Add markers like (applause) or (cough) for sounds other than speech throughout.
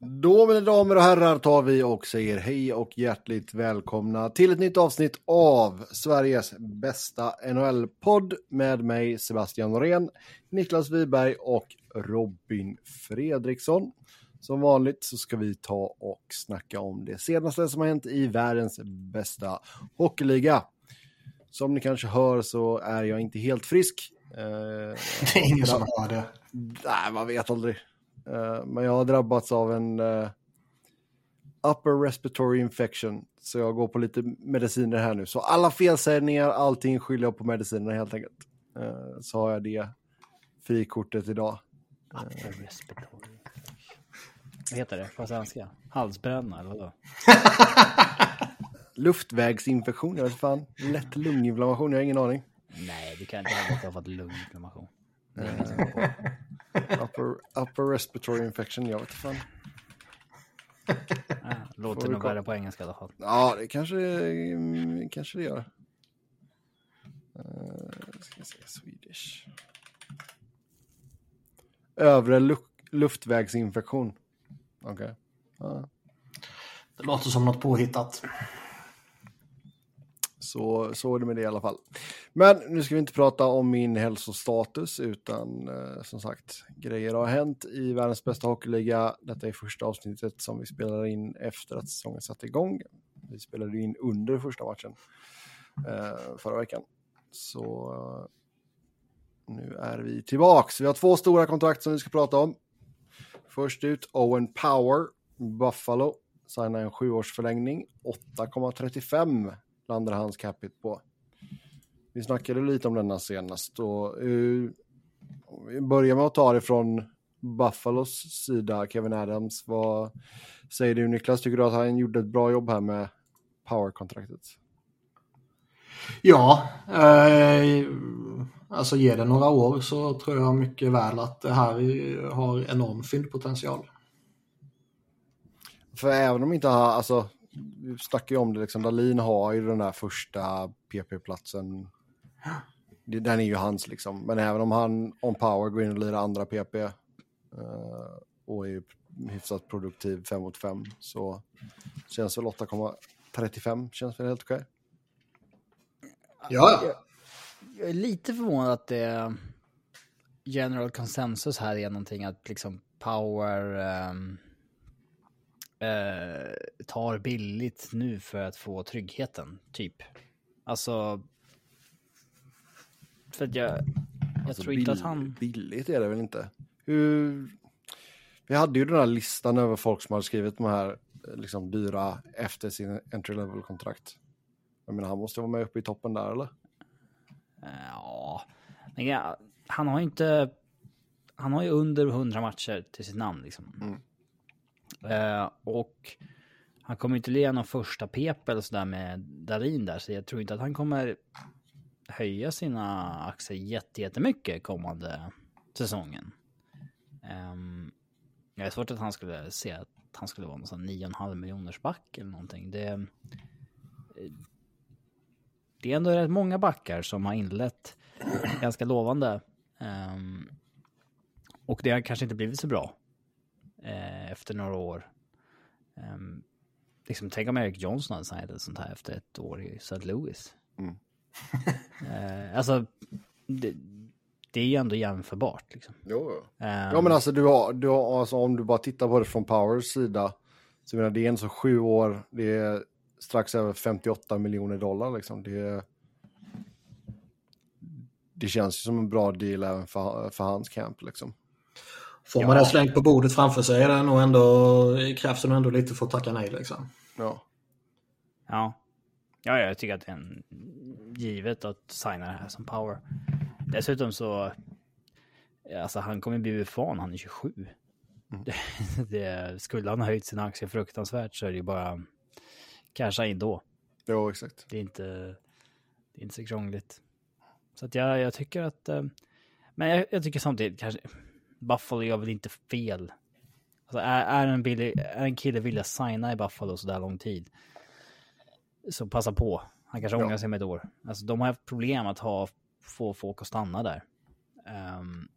Då mina damer och herrar tar vi och säger hej och hjärtligt välkomna till ett nytt avsnitt av Sveriges bästa NHL-podd med mig Sebastian Norén, Niklas Wiberg och Robin Fredriksson. Som vanligt så ska vi ta och snacka om det senaste som har hänt i världens bästa hockeyliga. Som ni kanske hör så är jag inte helt frisk. Eh, (laughs) det är ingen som hör det. Nej, man vet aldrig. Eh, men jag har drabbats av en uh, upper respiratory infection. Så jag går på lite mediciner här nu. Så alla felsägningar, allting skyller jag på medicinerna helt enkelt. Uh, så har jag det frikortet idag. Upper respiratory. Vad heter det på svenska? Halsbränna eller vadå? (laughs) Luftvägsinfektion, jag vet fan. Lätt lunginflammation, jag har ingen aning. Nej, du kan inte ha fått lunginflammation. Det är inget som upper, upper respiratory infection, jag vet inte fan. Ah, låter nog värre på engelska i alla fall. Ja, det kanske, kanske det gör. Uh, ska se, Swedish. Övre lu luftvägsinfektion. Okej. Okay. Uh. Det låter som något påhittat. Så, så är det med det i alla fall. Men nu ska vi inte prata om min hälsostatus utan eh, som sagt grejer har hänt i världens bästa hockeyliga. Detta är första avsnittet som vi spelar in efter att säsongen satte igång. Vi spelade in under första matchen eh, förra veckan. Så eh, nu är vi tillbaks. Vi har två stora kontrakt som vi ska prata om. Först ut Owen Power, Buffalo, signar en sjuårsförlängning, 8,35 landar hans capita på. Vi snackade lite om denna senast och uh, vi börjar med att ta det från Buffalos sida, Kevin Adams. Vad säger du Niklas? Tycker du att han gjorde ett bra jobb här med power-kontraktet? Ja, eh, alltså ge det några år så tror jag mycket väl att det här har enorm fyndpotential. För även om inte alltså vi snackar ju om det, liksom, Dalin har ju den där första PP-platsen. Den är ju hans liksom. Men även om han om power går in och lirar andra PP uh, och är hyfsat produktiv 5 mot 5 så känns väl 8,35 känns väl helt okej. Ja, jag, jag är lite förvånad att det general consensus här är någonting att liksom power um eh, tar billigt nu för att få tryggheten, typ. Alltså... För att jag... Jag alltså, tror inte att han... Billigt är det väl inte? Hur... Vi hade ju den här listan över folk som har skrivit de här liksom dyra efter sin entry level kontrakt. Jag menar, han måste vara med uppe i toppen där, eller? Ja, men ja, han har ju inte... Han har ju under 100 matcher till sitt namn liksom. Mm. Eh, och han kommer inte lira någon första pep eller sådär med Darin där, så jag tror inte att han kommer höja sina aktier jättemycket kommande säsongen. Um, jag är svårt att han skulle se att han skulle vara någon sån 9,5 miljoners back eller någonting. Det, eh, det är ändå rätt många backar som har inlett ganska lovande. Um, och det har kanske inte blivit så bra efter några år. Um, liksom, tänk om Eric Johnson hade signat ett sånt här efter ett år i St. Louis. Mm. (laughs) eh, alltså, det, det, är ju ändå jämförbart. Liksom. Jo, um, ja, men alltså, du har, du har, alltså, om du bara tittar på det från Powers sida, så menar, det är en så sju år, det är strax över 58 miljoner dollar. Liksom. Det, det känns ju som en bra deal även för, för hans camp. Liksom. Får ja. man det slängt på bordet framför sig är det nog ändå, krävs det nog ändå lite för att tacka nej liksom. Ja. Ja. Ja, jag tycker att det är en givet att signa det här som power. Dessutom så, alltså han kommer bli UFA han är 27. Mm. Det, (laughs) det, skulle han ha höjt sina aktier fruktansvärt så är det ju bara casha in då. Ja, exakt. Det är inte, det är inte så krångligt. Så att jag, jag tycker att, eh, men jag, jag tycker samtidigt kanske, Buffalo gör väl inte fel. Alltså är, är, en billig, är en kille villig att signa i Buffalo så där lång tid, så passa på. Han kanske ja. ångrar sig med ett år. Alltså de har haft problem att ha, få folk att stanna där. Um,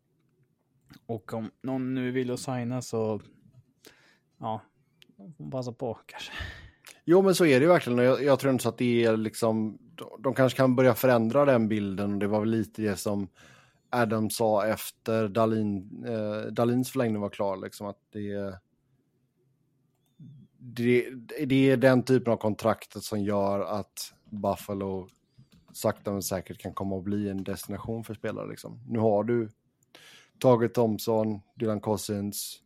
och om någon nu vill att signa så ja, passa på kanske. Jo, men så är det ju verkligen. Jag, jag tror inte så att det är liksom... De, de kanske kan börja förändra den bilden. Det var väl lite det som Adam sa efter Dalin, eh, Dalins förlängning var klar. Liksom att det, det, det är den typen av kontraktet som gör att Buffalo sakta men säkert kan komma att bli en destination för spelare. Liksom. Nu har du tagit Thompson, Dylan Cousins,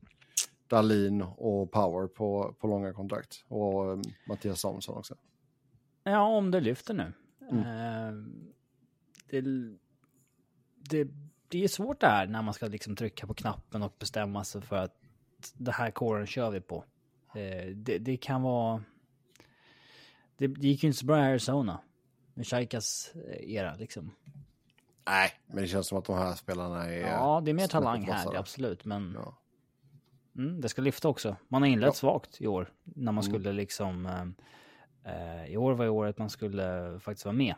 Dalin och Power på, på långa kontrakt. Och um, Mattias Samuelsson också. Ja, om det lyfter nu. Mm. Uh, det, det, det är svårt det här när man ska liksom trycka på knappen och bestämma sig för att det här kåren kör vi på. Uh, det, det, kan vara... Det, det gick ju inte så bra i Arizona. Med Shaikas era liksom. Nej, men det känns som att de här spelarna är... Ja, det är mer talang här, absolut. Men ja. mm, det ska lyfta också. Man har inlett ja. svagt i år. När man mm. skulle liksom... Eh, I år var i året man skulle faktiskt vara med.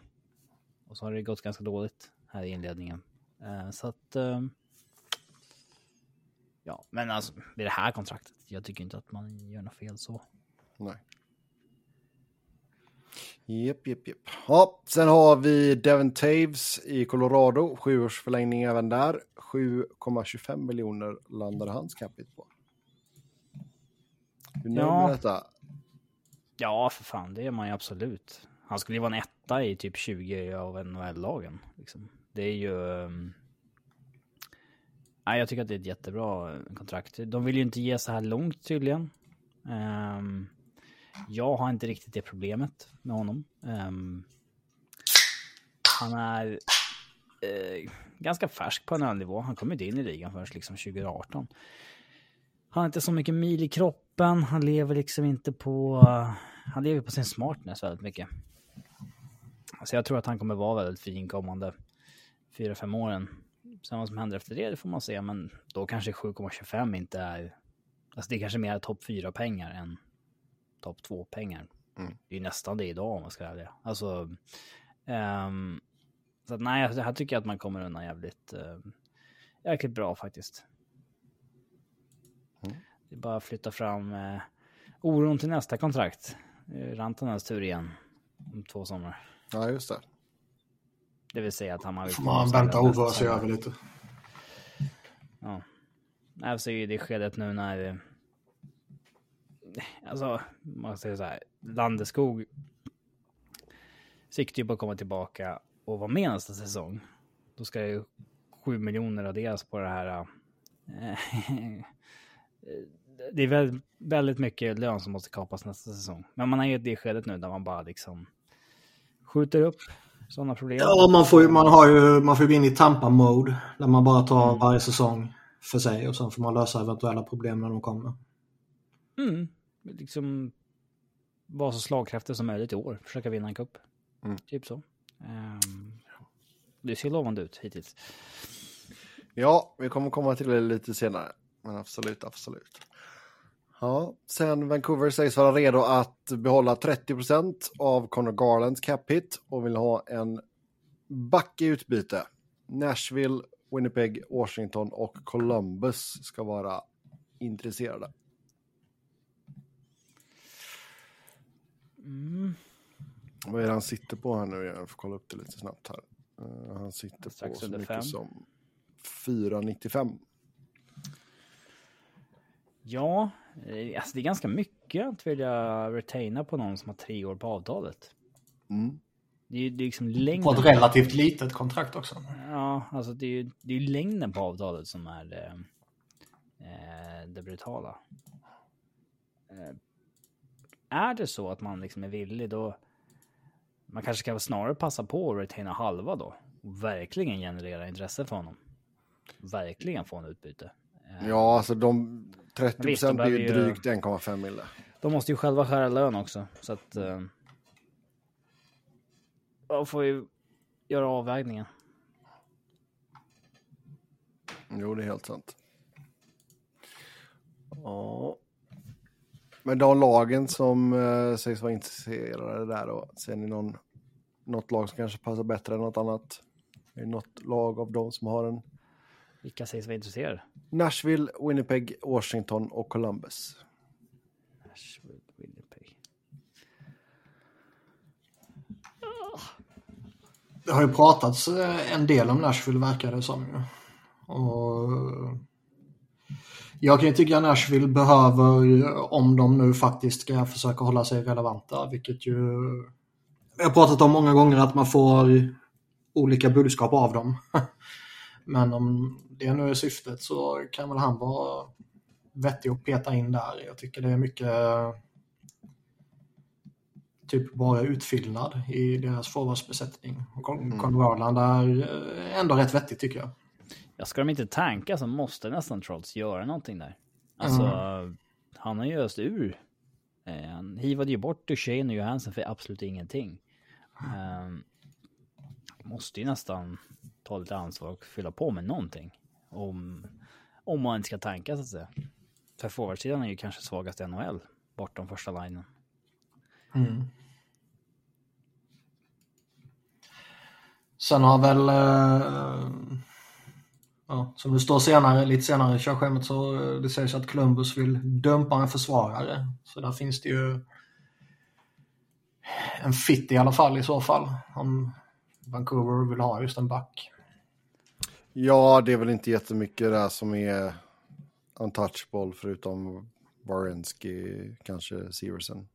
Och så har det gått ganska dåligt här i inledningen. Eh, så att... Eh, ja, men alltså med det här kontraktet. Jag tycker inte att man gör något fel så. Nej. Jep, jep, jep. Ja, sen har vi Devon Taves i Colorado. Sjuårsförlängning även där. 7,25 miljoner landade hans capita på. Hur nöjd ja. med detta? Ja, för fan, det är man ju absolut. Han skulle ju vara en etta i typ 20 av NHL-lagen. Liksom. Det är ju... Um... Nej, jag tycker att det är ett jättebra kontrakt. De vill ju inte ge så här långt tydligen. Um... Jag har inte riktigt det problemet med honom. Um, han är uh, ganska färsk på en ölnivå. Han kom inte in i ligan förrän liksom 2018. Han har inte så mycket mil i kroppen. Han lever liksom inte på... Uh, han lever på sin smartness väldigt mycket. Så jag tror att han kommer vara väldigt fin kommande 4-5 åren. Sen vad som händer efter det, det får man se. Men då kanske 7,25 inte är... Alltså det är kanske mer topp 4-pengar än topp två pengar. Mm. Det är nästan det idag om man ska säga det. Alltså, um, så att, nej, här tycker jag att man kommer undan jävligt, uh, jäkligt bra faktiskt. Mm. Det är bara att flytta fram uh, oron till nästa kontrakt. Rantanens tur igen om två somrar. Ja, just det. Det vill säga att han har... Får man vänta och oroa sig över lite. Ja. Nej, så är det skedet nu när alltså, man säger så här, Landeskog siktar ju på att komma tillbaka och vara med nästa säsong. Då ska ju sju miljoner raderas på det här. Äh, (laughs) det är väldigt, väldigt mycket lön som måste kapas nästa säsong. Men man är ju i det skedet nu där man bara liksom skjuter upp sådana problem. Ja, man får ju, man har ju, man får gå in i Tampa-mode där man bara tar mm. varje säsong för sig och sen får man lösa eventuella problem när de kommer. Mm liksom vara så slagkraftig som möjligt i år. Försöka vinna en cup. Mm. Typ så. Um, det ser lovande ut hittills. Ja, vi kommer komma till det lite senare. Men absolut, absolut. Ja, sen Vancouver sägs vara redo att behålla 30% av Conor Garlands cap hit och vill ha en back i utbyte. Nashville, Winnipeg, Washington och Columbus ska vara intresserade. Mm. Vad är det han sitter på här nu? Jag får kolla upp det lite snabbt här. Uh, han sitter Strax på så mycket fem. som 4,95. Ja, eh, alltså det är ganska mycket att vilja retaina på någon som har tre år på avtalet. Mm. Det är, det är liksom längden. På ett relativt litet kontrakt också. Ja, alltså det är, det är längden på avtalet som är eh, eh det brutala. Är det så att man liksom är villig då man kanske ska snarare passa på att retaina halva då och verkligen generera intresse för honom. Verkligen få en utbyte. Ja, alltså de 30 procent blir ju drygt 1,5 mille. De måste ju själva skära lön också så att. Uh, de får ju göra avvägningen. Jo, det är helt sant. Ja. Men de lagen som eh, sägs vara intresserade där då, ser ni någon, något lag som kanske passar bättre än något annat? Är det något lag av dem som har en? Vilka sägs vara intresserade? Nashville, Winnipeg, Washington och Columbus. Nashville, Winnipeg. Det har ju pratats eh, en del om Nashville verkar det som. ju. Och jag kan ju tycka att Nashville behöver, om de nu faktiskt ska försöka hålla sig relevanta, vilket ju vi har pratat om många gånger att man får olika budskap av dem. (laughs) Men om det nu är syftet så kan väl han vara vettig att peta in där. Jag tycker det är mycket typ bara utfyllnad i deras forwardsbesättning. Mm. Conrad är ändå rätt vettigt tycker jag. Ja, ska de inte tanka så måste nästan Trolls göra någonting där. Alltså, mm. han har ju öst ur. Eh, han hivade ju bort Duchene och Johansson för absolut ingenting. Um, måste ju nästan ta lite ansvar och fylla på med någonting. Om, om man inte ska tanka så att säga. För forwardsidan är ju kanske svagast i NHL, bortom första linjen. Mm. Sen har väl, eh, ja, som det står senare, lite senare i körschemat så eh, det sägs att Columbus vill dumpa en försvarare. Så där finns det ju en fit i alla fall i så fall. Om Vancouver vill ha just en back. Ja, det är väl inte jättemycket där som är untouchable förutom Warensky, kanske Severson.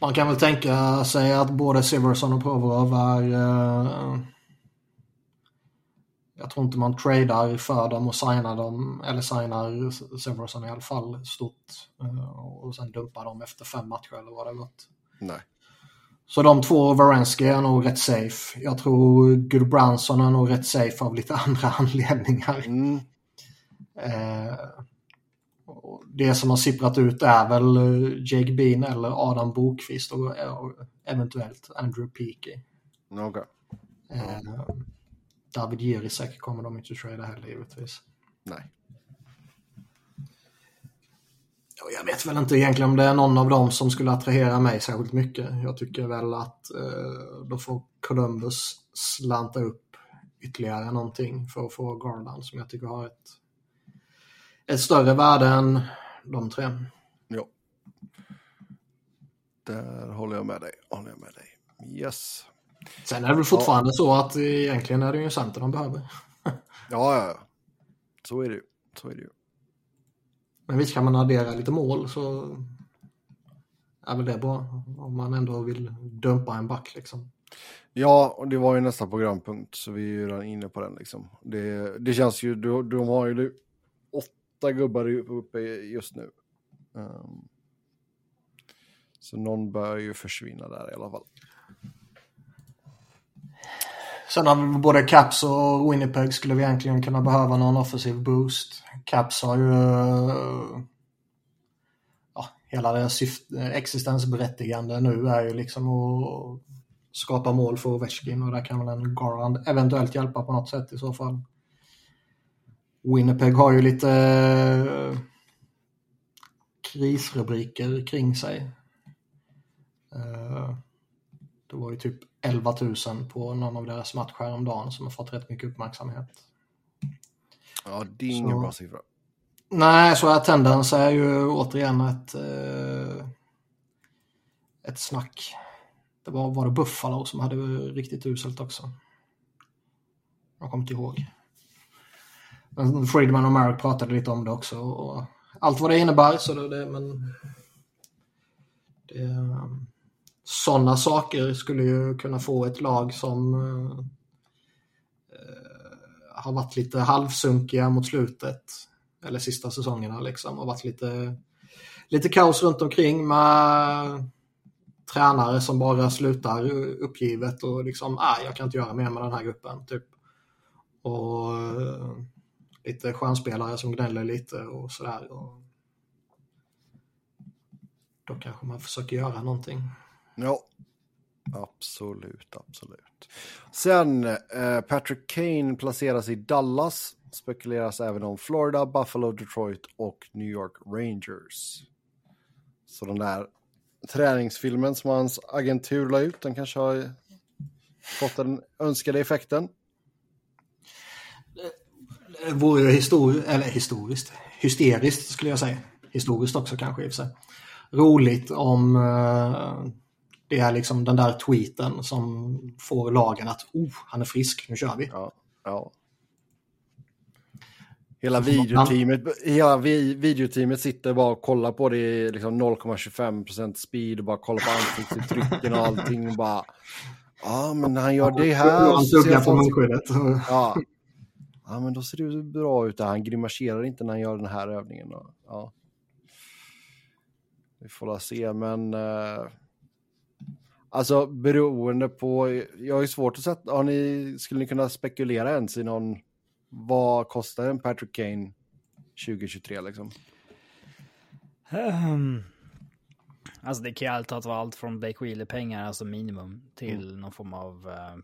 Man kan väl tänka sig att både Severson och Provorov är... Uh, jag tror inte man tradar för dem och signar dem, eller signar Severson i alla fall stort. Uh, och sen dumpar dem efter fem matcher eller vad det gått. Nej. Så de två, Varensky är nog rätt safe. Jag tror Gudbranson är nog rätt safe av lite (laughs) andra anledningar. Mm. Eh, det som har sipprat ut är väl eh, Jake Bean eller Adam Bokvist och, och eventuellt Andrew Peaky. Okay. Eh, David Jirisek kommer de inte trada heller givetvis. Nej. Jag vet väl inte egentligen om det är någon av dem som skulle attrahera mig särskilt mycket. Jag tycker väl att eh, då får Columbus slanta upp ytterligare någonting för att få Garland som jag tycker har ett, ett större värde än de tre. Ja. Där håller jag med dig. Håller jag med dig. Yes. Sen är det väl fortfarande ja. så att egentligen är det ju en center de behöver. ja, ja, ja. Så är det ju. Så är det ju. Men visst kan man addera lite mål så är väl det bra. Om man ändå vill dumpa en back liksom. Ja, och det var ju nästa programpunkt så vi är ju redan inne på den liksom. Det, det känns ju, de, de har ju åtta gubbar uppe just nu. Um, så någon bör ju försvinna där i alla fall. Sen har vi både Caps och Winnipeg skulle vi egentligen kunna behöva någon offensiv boost. Caps har ju eh, ja, hela deras existensberättigande nu är ju liksom att skapa mål för Ovechkin och där kan väl en Garland eventuellt hjälpa på något sätt i så fall. Winnipeg har ju lite eh, krisrubriker kring sig. Eh, det var ju typ 11 000 på någon av deras matcher häromdagen som har fått rätt mycket uppmärksamhet. Ja, det är ingen så... bra siffra. Nej, så attendance är ju återigen ett, eh, ett snack. Det var, var det Buffalo som hade riktigt uselt också. Jag kommer inte ihåg. Men Friedman och Merrick pratade lite om det också. Och allt vad det innebär, så det, det men... Det, sådana saker skulle ju kunna få ett lag som eh, har varit lite halvsunkiga mot slutet, eller sista säsongerna liksom, har varit lite, lite kaos runt omkring med tränare som bara slutar uppgivet och liksom, ah, jag kan inte göra mer med den här gruppen. Typ. Och eh, lite stjärnspelare som gnäller lite och sådär. Och då kanske man försöker göra någonting. Ja, absolut, absolut. Sen eh, Patrick Kane placeras i Dallas. Spekuleras även om Florida, Buffalo, Detroit och New York Rangers. Så den där träningsfilmen som hans agentur la ut, den kanske har fått den önskade effekten. Eh, det vore histori eller historiskt, hysteriskt skulle jag säga. historiskt också kanske i och för sig. Roligt om uh, det är liksom den där tweeten som får lagen att oh, han är frisk, nu kör vi. Ja, ja. Hela videoteamet, hela videoteamet sitter bara och kollar på det i liksom 0,25% speed och bara kollar på ansiktsuttrycken och allting och bara Ja, men när han gör det här... Han tuggar på munskyddet. (laughs) Ja. ja, men då ser det bra ut. Han grimaserar inte när han gör den här övningen. Ja. Vi får se, men... Uh... Alltså beroende på, jag har ju svårt att sätta, har ni, skulle ni kunna spekulera ens i någon, vad kostar en Patrick Kane 2023 liksom? Um, alltså det kan ju alltid vara allt från Blake Wheeler-pengar, alltså minimum, till mm. någon form av... Uh,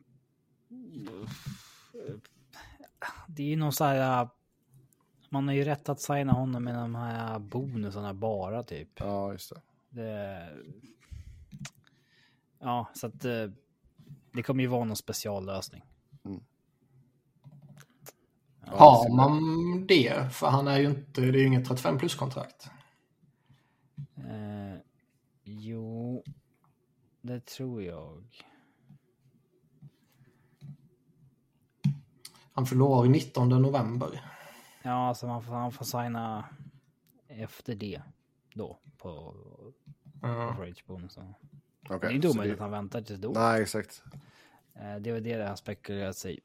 det är ju någon sån här... Man har ju rätt att signa honom med de här bonusarna bara typ. Ja, just det. det Ja, så att eh, det kommer ju vara någon speciallösning. Mm. Ja, Har man det? För han är ju inte, det är ju inget 35 plus-kontrakt. Eh, jo, det tror jag. Han förlorar 19 november. Ja, alltså man får, han får signa efter det då på, mm. på Rage-bonusen. Okay, det är inte omöjligt det... att han väntar tills då. Nej, exakt. Eh, det var det har spekulerat sig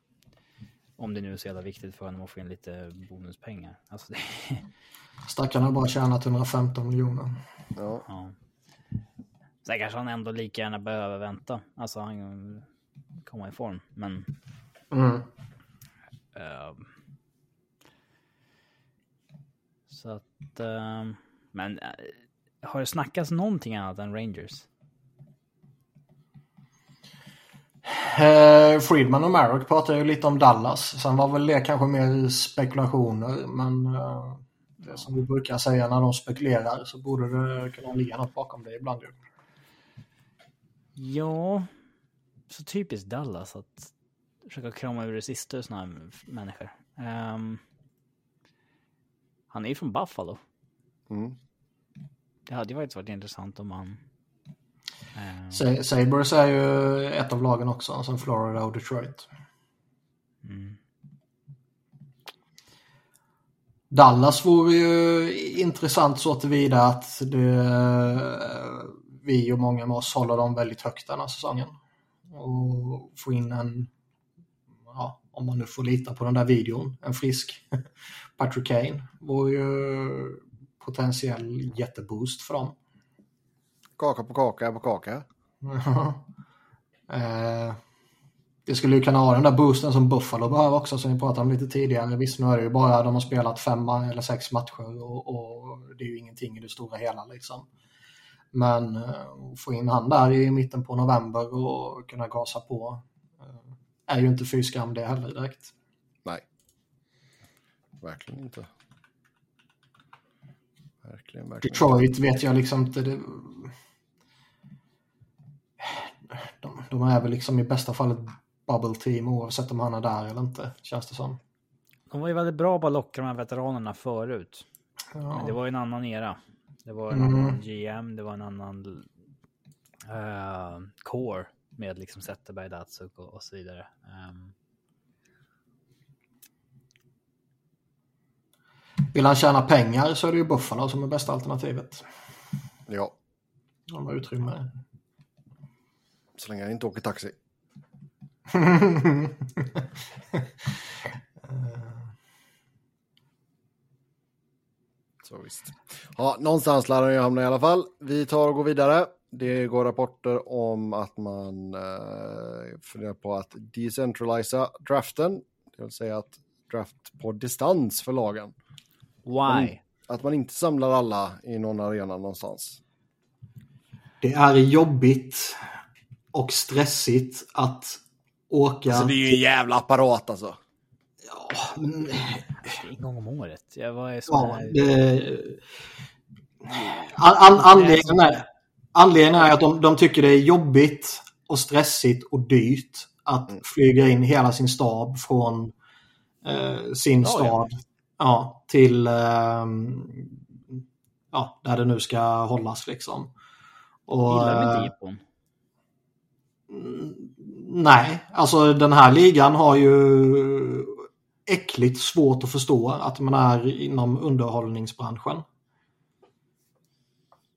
Om det nu är så jävla viktigt för honom att få in lite bonuspengar. Alltså det... (laughs) Stackarn har bara tjänat 115 miljoner. Ja. ja. Sen kanske han ändå lika gärna behöver vänta. Alltså han kommer i form, men... Mm. Uh, så att... Uh, men uh, har det snackats någonting annat än Rangers? Eh, Friedman och Marek pratade ju lite om Dallas. Sen var väl det kanske mer spekulationer. Men eh, det som vi brukar säga när de spekulerar så borde det kunna ligga något bakom det ibland ju. Ja, så typiskt Dallas att försöka krama ur det sista sådana här människor. Um, han är ju från Buffalo. Mm. Det hade ju faktiskt varit intressant om han Mm. Sabres är ju ett av lagen också, som Florida och Detroit. Mm. Dallas vore ju intressant så tillvida att det, vi och många med oss håller dem väldigt högt den här säsongen. Och få in en, ja, om man nu får lita på den där videon, en frisk (laughs) Patrick Kane vore ju potentiell jätteboost för dem. Kaka på kaka på kaka. eh, det skulle ju kunna ha den där boosten som Buffalo behöver också som vi pratade om lite tidigare. Visst nu är det ju bara de har spelat fem eller sex matcher och, och det är ju ingenting i det stora hela liksom. Men eh, få in han där i mitten på november och kunna gasa på eh, är ju inte fy skam det heller direkt. Nej. Verkligen inte. Verkligen, verkligen. Detroit vet jag liksom inte. Det, de, de är väl liksom i bästa fall ett bubble team oavsett om han är där eller inte, känns det som. De var ju väldigt bra på att locka de här veteranerna förut. Ja. Men det var ju en annan era. Det var en mm. annan GM, det var en annan uh, core med liksom Zetterberg, Datsuk och, och så vidare. Um... Vill han tjäna pengar så är det ju Buffalo som är bästa alternativet. Ja. De har utrymme. Så länge han inte åker taxi. (laughs) Så visst. Ja, någonstans lär han ju hamna i alla fall. Vi tar och går vidare. Det går rapporter om att man eh, funderar på att decentralisa draften. Det vill säga att draft på distans för lagen. Why? Att man inte samlar alla i någon arena någonstans. Det är jobbigt och stressigt att åka... Alltså det är ju en jävla apparat alltså. Ja, men... En gång om året. Jag var ja, det... An, an, anledningen, är, anledningen är att de, de tycker det är jobbigt och stressigt och dyrt att mm. flyga in hela sin stab från eh, sin ja, stad ja. ja till eh, ja, där det nu ska hållas liksom. Och, Gillar jippon? Mm, nej, alltså den här ligan har ju äckligt svårt att förstå att man är inom underhållningsbranschen.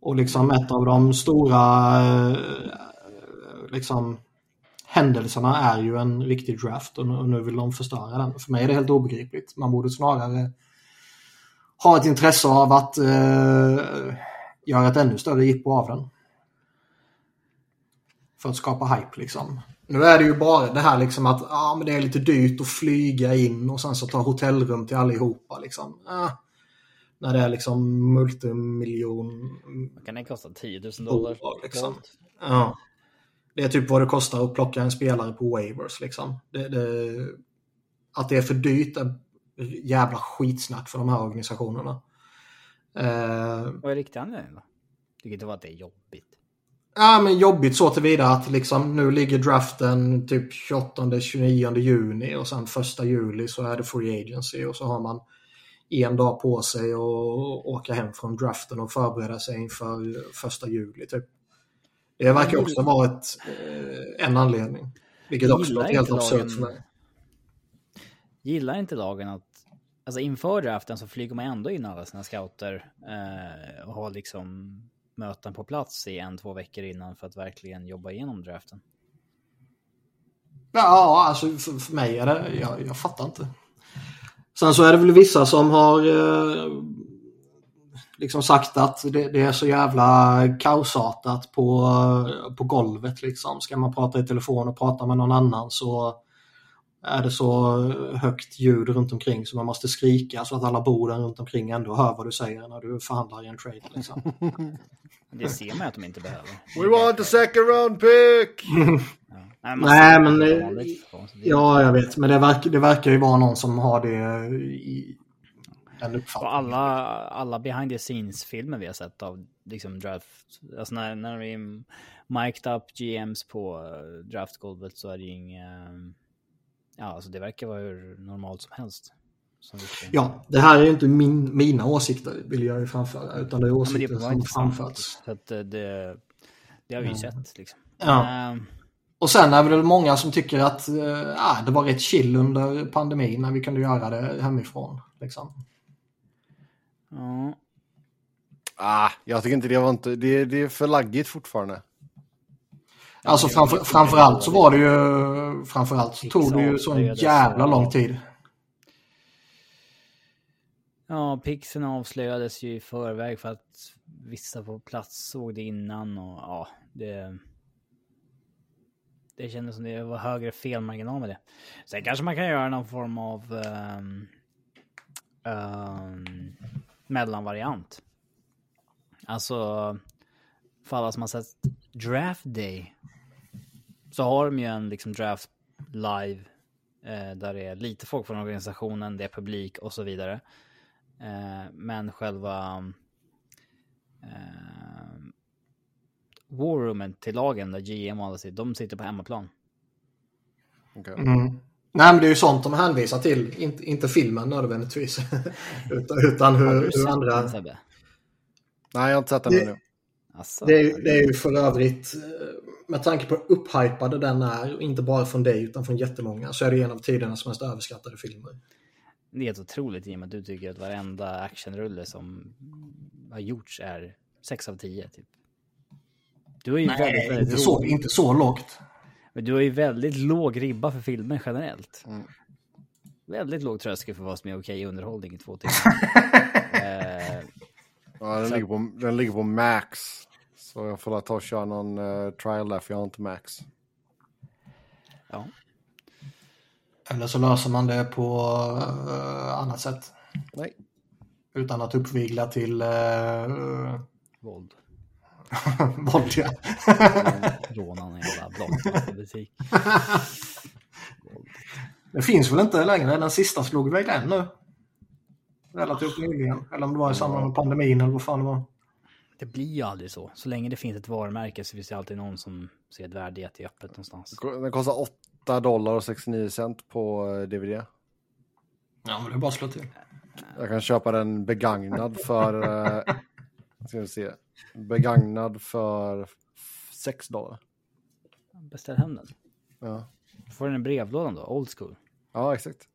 Och liksom ett av de stora eh, liksom, händelserna är ju en riktig draft och nu, och nu vill de förstöra den. För mig är det helt obegripligt. Man borde snarare ha ett intresse av att eh, göra ett ännu större jippo av den. För att skapa hype liksom. Nu är det ju bara det här liksom att ah, men det är lite dyrt att flyga in och sen så ta hotellrum till allihopa liksom. Ah, när det är liksom multimiljon Vad kan det kosta? 10 000 dollar? bolag liksom. Ja. Det är typ vad det kostar att plocka en spelare på waivers liksom. Det, det, att det är för dyrt är jävla skitsnack för de här organisationerna. Eh, Vad är riktiga anledningen då? Tycker inte vara att det är jobbigt. Ja, men jobbigt så tillvida att liksom, nu ligger draften typ 28-29 juni och sen första juli så är det free agency och så har man en dag på sig att åka hem från draften och förbereda sig inför första juli. Typ. Det verkar också vara ett, eh, en anledning. Vilket också låter helt absurt för mig. Gillar inte lagen att... Alltså inför draften så flyger man ändå in alla sina scouter eh, och har liksom möten på plats i en, två veckor innan för att verkligen jobba igenom draften. Ja, alltså för, för mig är det, jag, jag fattar inte. Sen så är det väl vissa som har eh, liksom sagt att det, det är så jävla kaosartat på, på golvet liksom. Ska man prata i telefon och prata med någon annan så är det så högt ljud runt omkring så man måste skrika så att alla borden runt omkring ändå hör vad du säger när du förhandlar i en trade. Liksom. (laughs) Det ser man att de inte behöver. We want a second round pick! Ja. (laughs) Nej, men vanligt, Ja, jag vet, men det verkar, det verkar ju vara någon som har det i en Och uppfattning. alla, alla behind the scenes-filmer vi har sett av liksom draft, alltså när, när vi mic'd up GMs på eh, draftgolvet så är det ju inga, ja alltså det verkar vara hur normalt som helst. Som Ja, det här är ju inte min, mina åsikter vill jag ju framföra, utan det är Ja, åsikter det var som framförts. Så att eh, det, det har vi ju Ja. sett liksom. Ja. Ehm, Och sen är det väl många som tycker att ah, det var rätt chill under pandemin när vi kunde göra det hemifrån. Liksom. ja. Ah, jag tycker inte det var inte... Det, det är för laggigt fortfarande. Alltså framför, framförallt så var det ju, framförallt så tog det ju så en avslöjades jävla lång tid. Ja, pixen avslöjades ju i förväg för att vissa på plats såg det innan och ja, det... Det kändes som det var högre felmarginal med det. Sen kanske man kan göra någon form av um, um, mellanvariant. Alltså, för alla som har sett Draft Day så har de ju en liksom draft live eh, där det är lite folk från organisationen, det är publik och så vidare. Eh, men själva eh, warroomen till lagen där GM och alla sitter, de sitter på hemmaplan. Okej. Mm. Nej men det är ju sånt de hänvisar till, inte, inte filmen nödvändigtvis. (laughs) utan utan hur, hur andra... den? Nej, jag har inte sett den Det- ännu. Alltså, Det är, det är ju för övrigt, eh, med tanke på hur upphypade den är, inte bara från dig utan från jättemånga, så är det en av tidernas mest överskattade filmer. Det är helt otroligt i och med att du tycker att varenda actionrulle som har gjorts är 6 av 10 typ. Du har ju väldigt, väldigt inte så, inte så lågt. men du har ju väldigt låg ribba för filmer generellt. Mm. Väldigt låg tröskel för vad som är okej underhållning i två timmar. (laughs) eh, Ja, den, Så- ligger på, den ligger på max. Så jag får ta och köra någon eh, trial där, för jag har inte max. ja. Eller så löser man det på uh, annat sätt. Nej. Utan att uppvigla till uh, Våld. (laughs) våld. ja. (laughs) Råna en jävla blockbutik. (laughs) Det finns väl inte längre, den sista slog väl den nu? Relativt nyligen. Eller om det var i samband med pandemin eller vad fan det var. Det blir ju aldrig så. Så länge det finns ett varumärke så finns det alltid någon som ser ett värde i att det är öppet någonstans. Den kostar 8 dollar och 69 cent på eh, DVD. Ja men det är bara att slå till. Jag kan köpa den begagnad för eh, Ska vi se. Begagnad för 6 dollar. Beställ hem den. Ja, Får den i brevlådan då, old school. ja exakt.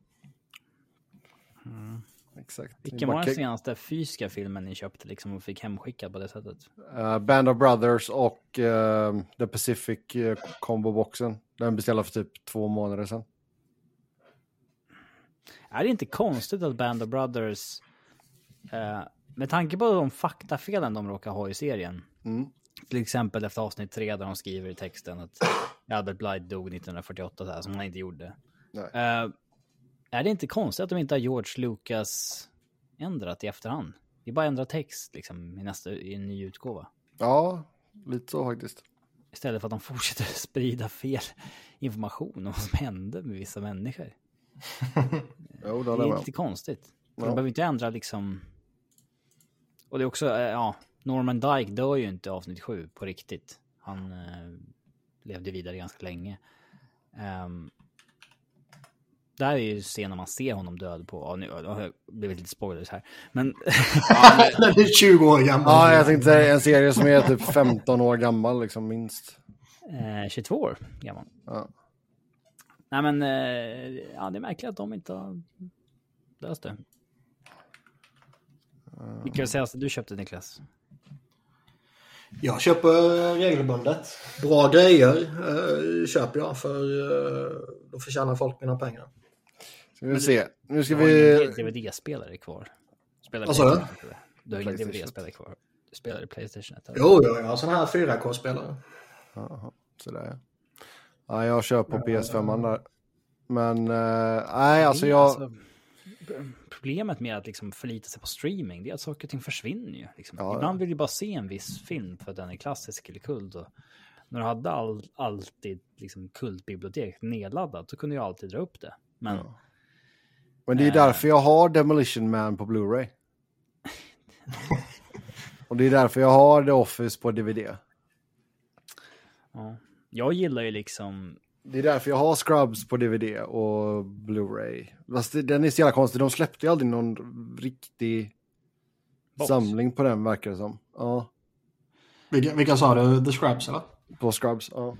Exakt. Vilken var den senaste fysiska filmen ni köpte liksom och fick hemskickad på det sättet? Uh, Band of Brothers och uh, The Pacific uh, Combo-boxen. Den beställde för typ två månader sedan. Är det inte konstigt att Band of Brothers, eh, med tanke på de faktafelen de råkar ha i serien, Mm. till exempel efter avsnitt tre där de skriver i texten att Albert Blythe dog 1948, så här, som han inte gjorde. Nej. Är det inte konstigt att de inte har George Lucas ändrat i efterhand? Det är bara ändra text liksom, i, nästa, i en ny utgåva. Ja, lite så faktiskt. Istället för att de fortsätter sprida fel information om vad som hände med vissa människor. (laughs) Jo, det Det är lite konstigt. Ja. De behöver inte ändra liksom... Och det är också, eh, ja, Norman Dyke dör ju inte avsnitt sju på riktigt. Han eh, levde vidare ganska länge. Um, där är ju scenen man ser honom död på. Ja, nu har jag blivit lite spoilers här. Men Den (laughs) är 20 år gammal. Ja, jag tänkte säga en serie som är typ 15 år gammal, liksom minst. eh, 22 år gammal. Ja. Nej men, eh, ja det är märkligt att de inte har löst det. Vilka är det senaste du köpte Niklas? Jag köper regelbundet. Bra grejer eh, köper jag för eh, då förtjänar folk mina pengar. Ska vi se. Nu ska Du har ingen vi... DVD-spelare kvar. Spelar Vad sa du? Du har ingen. DVD-spelare kvar. Du spelar i Playstation 1. eller? Jo, jo, jag har sån här 4K-spelare. Jaha, sådär ja. Ja, jag kör på PS5 där. Men, eh, nej alltså jag... alltså- Problemet med att liksom förlita sig på streaming, det är att saker och ting försvinner ju. Liksom. Ja, Ibland vill du bara se en viss film för att den är klassisk eller kult. Och när du hade all, alltid liksom kultbibliotek nedladdat, så kunde jag alltid dra upp det. Men Ja. Men det är Eh. därför jag har Demolition Man på Blu-ray. Och det är därför jag har The Office på DVD. ja. jag gillar ju liksom Det är därför jag har Scrubs på DVD och Blu-ray. Fast det- den är så jävla konstig, de släppte ju aldrig någon riktig Box. samling på den verkar det som. Ja, Vilka, vilka sa du? The Scrubs eller? på Scrubs. Ja.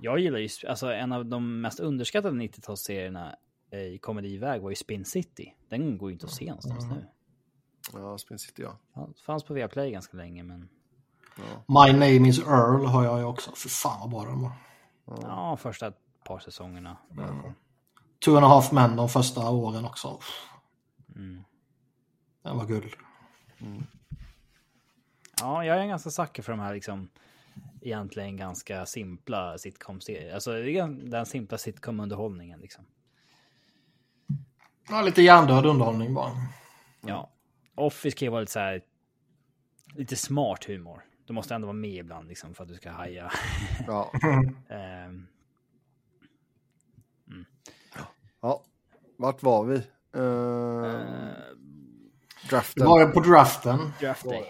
Jag gillar ju, alltså en av de mest underskattade 90-talsserierna i komediväg var ju Spin City. Den går ju inte att se någonstans nu. Ja, Spin City ja. Fan- Fanns på Viaplay ganska länge, men My Name is Earl har jag ju också. För fan vad bra den var. ja, första par säsongerna. Two and a half men de första åren också. Mm. Den var guld. Ja, jag är en ganska sucker för de här liksom egentligen ganska simpla sitcom-serier. Alltså det är gan- den simpla sitcom-underhållningen liksom. Ja, lite hjärndöd underhållning bara. Ja. Office kan ju vara lite så här lite smart humor. Du måste ändå vara med ibland liksom för att du ska haja. Ja. (laughs) Ehm, ja. Vart var vi? Uh, Det draften. var på draften. Draft Day.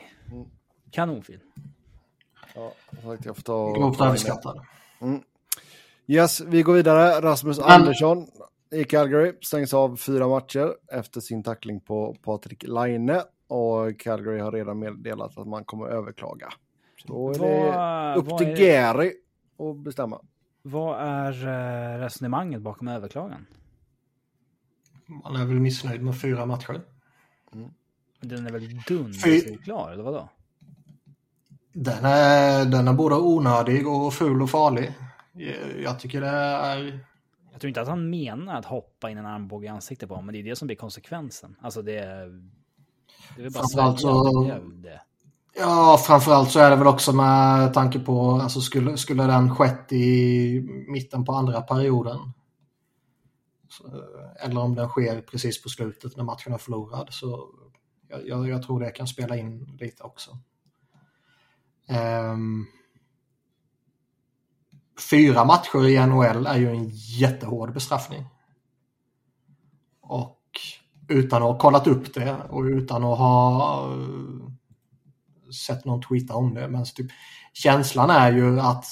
Kanonfilm. Ja, jag får ta Grovt överskattad. Yes, vi går vidare. Rasmus Andersson i Calgary stängs av fyra matcher efter sin tackling på Patrik Laine. Och Calgary har redan meddelat att man kommer överklaga. Så då är det Vad- upp till är- Gary att bestämma. Vad är eh, resonemanget bakom överklagan? Man är väl missnöjd med fyra matcher. Den är väl oklar, eller vadå? Den är, den är både onödig och ful och farlig. Jag- Jag tycker det är... Jag tror inte att han menar att hoppa in en armbåge i ansiktet på honom, men det är det som blir konsekvensen. Alltså det. Det är bara Framförallt så- det. Ja, framförallt så är det väl också med tanke på, alltså skulle, skulle den skett i mitten på andra perioden. Eller om den sker precis på slutet när matchen är förlorad. Så jag, jag, jag tror det kan spela in lite också. Ehm, fyra matcher i NHL är ju en jättehård bestraffning. Och utan att ha kollat upp det och utan att ha eh, sett någon tweeta om det. Men typ, känslan är ju att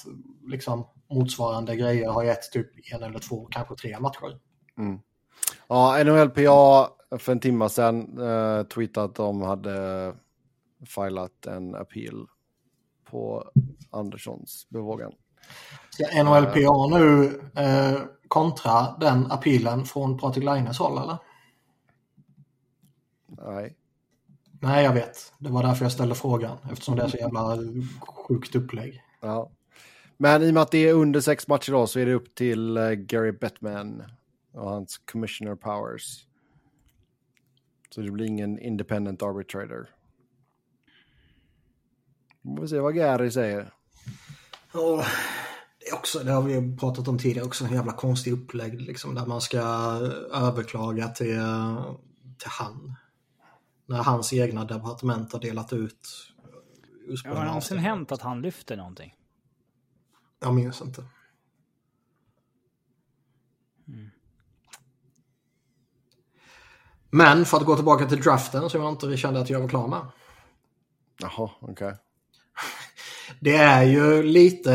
liksom, motsvarande grejer har gett typ en eller två, kanske tre matcher. Mm. Ja, NHLPA för en timme sedan eh, tweetade att de hade filat en appeal på Anderssons bevågan. Ska NHLPA nu eh, kontra den appealen från Patrik Laines håll eller? Nej. Nej, jag vet. Det var därför jag ställde frågan. Eftersom det är så jävla sjukt upplägg. Ja. Men i och med att det är under sex matcher då så är det upp till uh, Gary Bettman och hans commissioner powers. Så det blir ingen independent arbitrator. Vi får se vad Gary säger. Är också, det har vi pratat om tidigare, också en jävla konstig upplägg liksom, där man ska överklaga till, till han. När hans egna departement har delat ut Ja, har det någonsin hänt att han lyfter någonting? Jag minns inte. Mm. Men för att gå tillbaka till draften som jag inte kände att jag var klar med. Jaha, okej. Okay. Det är ju lite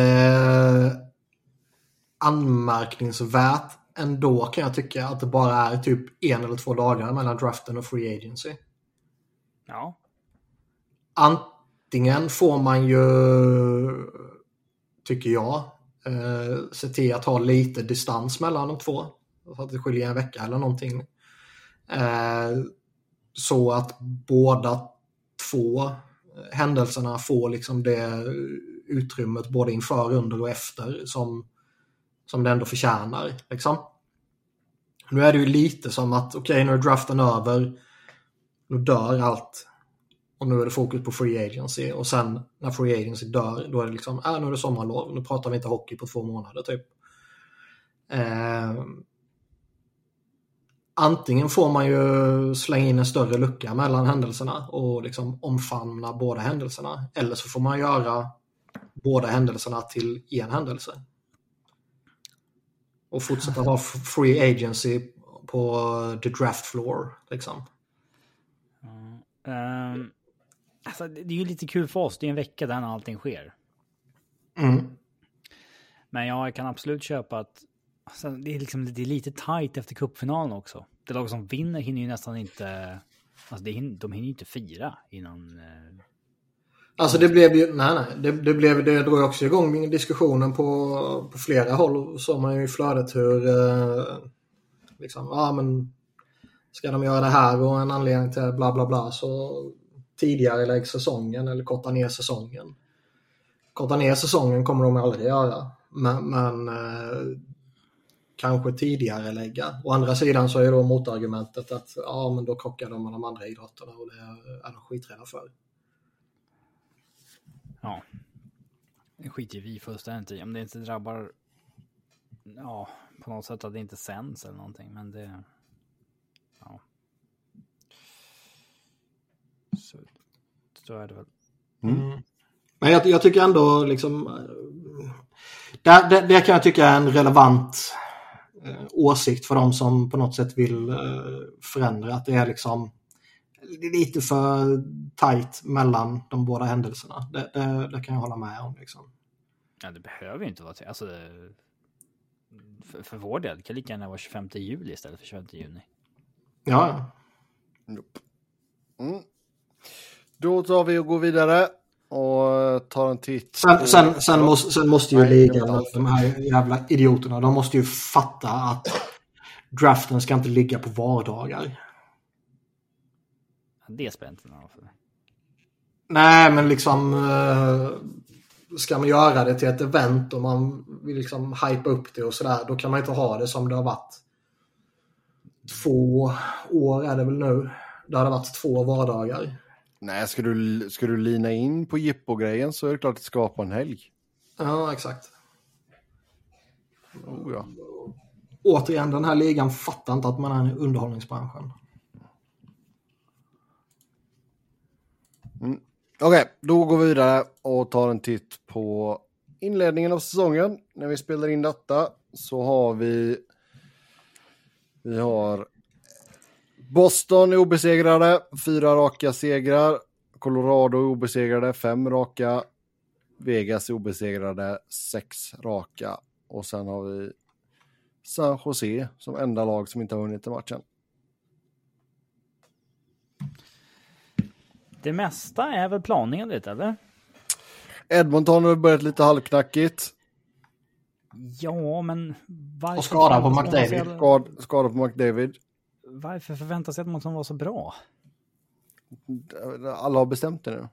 anmärkningsvärt ändå kan jag tycka att det bara är typ en eller två dagar mellan draften och free agency. Ja. Antingen får man ju, tycker jag, eh, se till att ha lite distans mellan de två. Så att det skiljer en vecka eller någonting. Eh, så att båda två händelserna får liksom det utrymmet både inför, under och efter som, som det ändå förtjänar. Liksom. Nu är det ju lite som att okej, okay, nu är draften över. Nu dör allt. Och nu är det fokus på free agency. Och sen när free agency dör, då är det liksom, äh, nu är det sommarlov. Nu pratar vi inte hockey på två månader typ. Eh, antingen får man ju slänga in en större lucka mellan händelserna och liksom omfamna båda händelserna. Eller så får man göra båda händelserna till en händelse. Och fortsätta ha free agency på the draft floor. Liksom. Um, alltså, det är ju lite kul för oss. Det är en vecka där allting sker. Mm. Men jag kan absolut köpa att Alltså, det, är liksom, det är lite tight efter cupfinalen också. Det lag som vinner hinner ju nästan inte... Alltså det hinner, de hinner ju inte fira innan... Eh... Alltså det blev ju... Nej, nej. Det, det, blev, det drog också igång diskussionen på, på flera håll. Så man ju i flödet hur... Eh, liksom, ja men... Ska de göra det här och en anledning till bla bla bla så tidigare lägg säsongen eller korta ner säsongen. Korta ner säsongen kommer de aldrig göra. Men, men eh, kanske tidigare lägga. Å andra sidan så är då motargumentet att ja, men då krockar de med de andra idrotterna och det är de skiträdda för. Ja. Det skiter ju vi fullständigt i. Om det inte drabbar ja, på något sätt att det inte sänds eller någonting. Men det... Ja. Så, så är det väl. Mm. Men jag, jag, tycker ändå liksom... Det, det, det, kan jag tycka är en relevant åsikt för de som på något sätt vill eh, förändra. Att det är liksom lite för tajt mellan de båda händelserna. Det, det, det, kan jag hålla med om. Liksom. Ja, det behöver ju inte vara alltså, för, för vår del det kan lika gärna vara 25 juli istället för 25 juni. Ja. Mm. Då tar vi och går vidare och tar en titt. Sen, sen, sen, måste, sen måste ju ligan, de här jävla idioterna, de måste ju fatta att draften ska inte ligga på vardagar. Det spelar inte någon för Nej, men liksom eh, ska man göra det till ett event och man vill liksom hypa upp det och sådär, då kan man inte ha det som det har varit två år är det väl nu. Det har varit två vardagar. Nej, ska du, ska du lina in på jippo-grejen så är det klart att det skapar en helg. Ja, exakt. Oh, ja. Återigen, den här ligan fattar inte att man är i underhållningsbranschen. Mm. Okej, okay, då går vi vidare och tar en titt på inledningen av säsongen. När vi spelar in detta så har vi... Vi har Boston är obesegrade, fyra raka segrar. Colorado är obesegrade, fem raka. Vegas är obesegrade, sex raka. Och sen har vi San Jose som enda lag som inte har vunnit matchen. det mesta är väl planenligt, eller? Edmonton har börjat lite halvknackigt. Ja, men varför... Och skada på McDavid. skada på McDavid. Varför förväntas Edmonton vara så bra? Alla har bestämt det nu.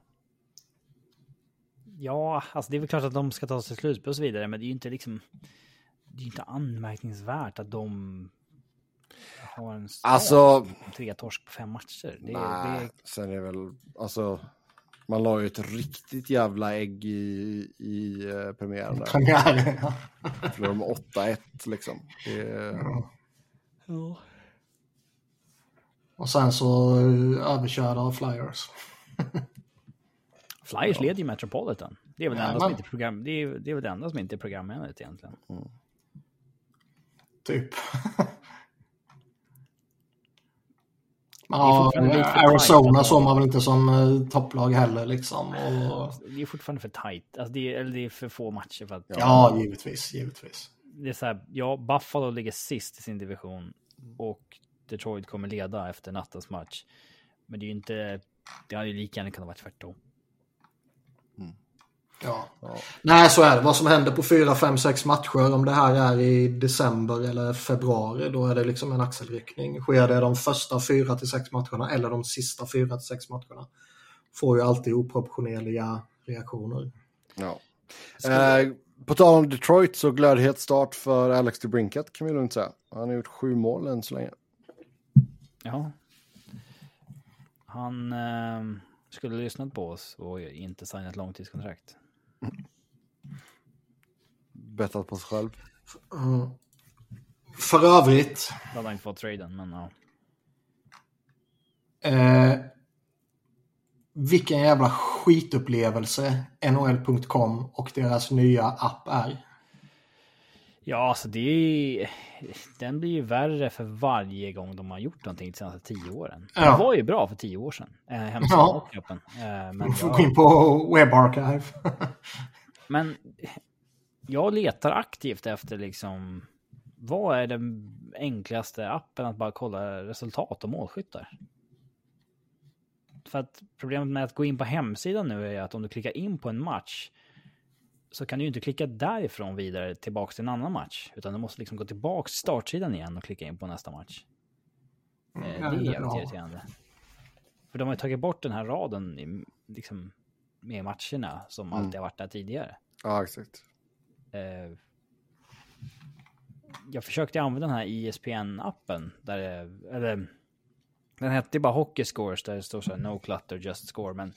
Ja, alltså det är väl klart att de ska ta sig till slutspel och så vidare, men det är ju inte liksom... Det är ju inte anmärkningsvärt att de har en. Alltså, tre torsk på fem matcher. Det, nej, det, sen är det väl, alltså, man la ju ett riktigt jävla ägg i, i uh, premiären där. Premiär. ja. Förlorade med 8-1 liksom. Det, ja. Och sen så eh, överkörda av Flyers. (laughs) Flyers leder ju Metropolitan. Det är väl det enda som inte program... Det är, det är väl det enda som inte är programenligt egentligen. Typ. (laughs) är Ja, Arizona tajt. såg man väl inte som eh, topplag heller liksom. Och, Det är fortfarande för tight. Alltså det är, eller det är för få matcher för att... ja, givetvis, givetvis. Det är så här, ja, Buffalo ligger sist i sin division och Detroit kommer leda efter nattens match. Men det är ju inte... Det hade ju lika gärna kunnat vara tvärtom. Ja. ja. Nej, så är det. Vad som händer på 4, 5, 6 matcher, om det här är i december eller februari, då är det liksom en axelryckning. Sker det de första 4 till 6 matcherna eller de sista 4 till 6 matcherna får ju alltid oproportionerliga reaktioner. ja. Eh, på tal om Detroit så glödhet start för Alex DeBrincat kan vi lugnt säga. Han har gjort sju mål än så länge. Ja. Han eh, skulle ha lyssnat på oss och inte signat långtidskontrakt. Bettat på sig själv. Mm. För övrigt, Då hade han inte fått traden, men ja. eh, vilken jävla skitupplevelse NHL.com och deras nya app är. Ja, alltså det är... Den blir ju värre för varje gång de har gjort någonting de senaste tio åren. Ja. Det var ju bra för tio år sedan. Eh, Ja. Eh, men, får jag, gå in på WebArchive. (laughs) men jag letar aktivt efter liksom... Vad är den enklaste appen att bara kolla resultat och målskyttar? För att problemet med att gå in på hemsidan nu är att om du klickar in på en match så kan du ju inte klicka därifrån vidare tillbaks till en annan match. Utan du måste liksom gå tillbaks till startsidan igen och klicka in på nästa match. Eh, ja, det är jävligt irriterande. För de har ju tagit bort den här raden i, liksom, med matcherna som Mm. alltid har varit där tidigare. Ja, exakt. Eh, jag försökte använda den här E ESPN-appen. Där det, eller, den hette bara Hockey Scores där det står så här No clutter, just score. Men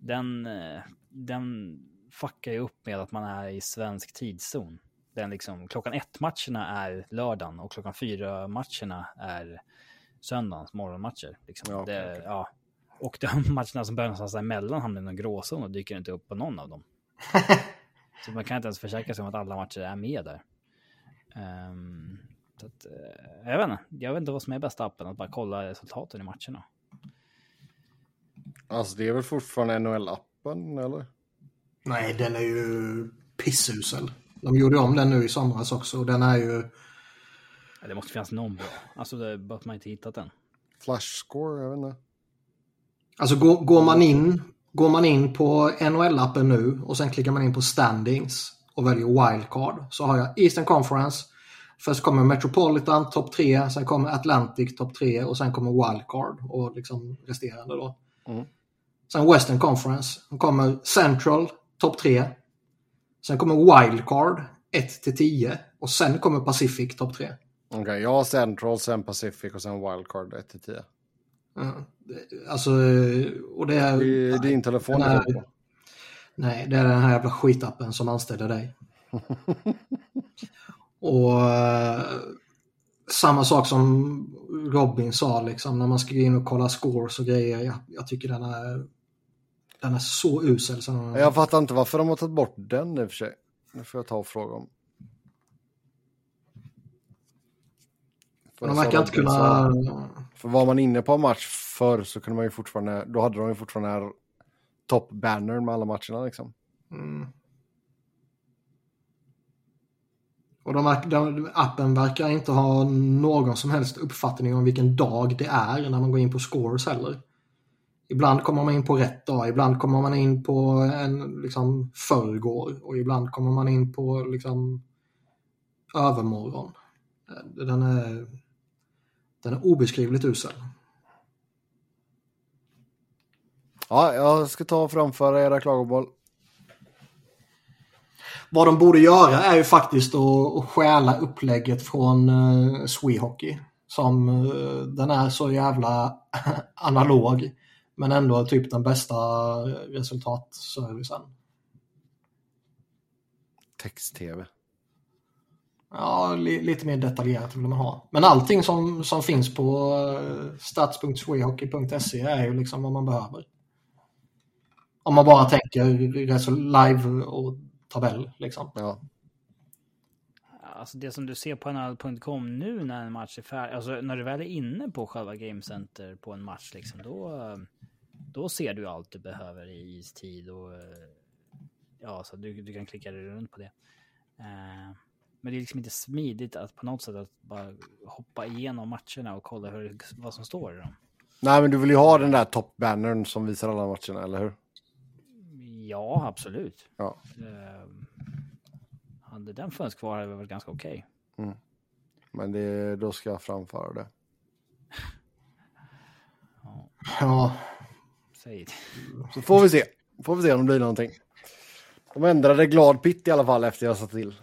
den, eh, den fuckar ju upp med att man är i svensk tidszon. Den liksom, klockan ett-matcherna är lördagen och klockan fyra-matcherna är söndagens morgonmatcher. Liksom. Ja, det, okej. ja. Och de (laughs) matcherna som börjar någonstans emellan hamnar i någon gråzon och dyker inte upp på någon av dem. (laughs) Så man kan inte ens försäkra sig om att alla matcher är med där. Så att, eh, jag, vet inte, jag vet inte vad som är bästa appen, att bara kolla resultaten i matcherna. Alltså det är väl fortfarande NHL-appen eller? Nej, den är ju pissusel. De gjorde om den nu i somras också och den är ju... Ja, Det måste finnas någon bra. Alltså, det är bara att man inte hittat den. Flash score, jag vet inte. Alltså går, går, man in, går man in på NHL-appen nu och sen klickar man in på standings och väljer wildcard så har jag Eastern Conference. Först kommer Metropolitan topp 3, sen kommer Atlantic topp 3 och sen kommer wildcard och liksom resterande då. Mm. Sen Western Conference. Sen kommer Central topp 3. Sen kommer wildcard 1 till 10 och sen kommer Pacific topp 3. Okej, jag har Central, sen Pacific och sen Wildcard 1-10. Ja, det- Alltså, och det är... Det är din telefon är på. Nej, det är den här jävla skitappen som anställer dig. (laughs) och eh, samma sak som Robin sa, liksom, när man ska gå in och kolla scores och grejer. Jag, jag tycker den är, den är så usel. Så den, Jag fattar inte varför de har tagit bort den i och för sig. Det får jag ta och fråga om. För de verkar inte kunna... För var man inne på en match förr så kunde man ju fortfarande, då hade de ju fortfarande topp-banner med alla matcherna liksom. Mm. Och de, de, appen verkar inte ha någon som helst uppfattning om vilken dag det är när man går in på scores heller. Ibland kommer man in på rätt dag, ibland kommer man in på en liksom förrgår och ibland kommer man in på liksom övermorgon. Den är, den är obeskrivligt usel. Ja, jag ska ta och framföra era klagomål. Vad de borde göra är ju faktiskt att, stjäla upplägget från uh, Swehockey. Som uh, den är så jävla (laughs) analog. Men ändå typ den bästa resultatservicen. Text-tv. Ja, li lite mer detaljerat vill man ha. Men allting som, som finns på uh, stats.swehockey.se är ju liksom vad man behöver. Om man bara tänker live och tabell liksom. Ja. Alltså det som du ser på nhl.com nu när en match är färdig, alltså när du väl är inne på själva Game Center på en match liksom, då, då ser du allt du behöver i istid och ja, så du, du kan klicka dig runt på det. Uh, men det är liksom inte smidigt att på något sätt att bara hoppa igenom matcherna och kolla hur, vad som står i dem. Nej, men du vill ju ha den där toppbannern som visar alla matcherna, eller hur? Ja, absolut. Ja. Uh, hade den funnits kvar hade det varit ganska okej. Okay. Mm. Men det, då ska jag framföra det. (laughs) ja. ja. Säg det. Så får vi se. Får vi se om det blir någonting. De ändrade glad pitt i alla fall efter jag satt till.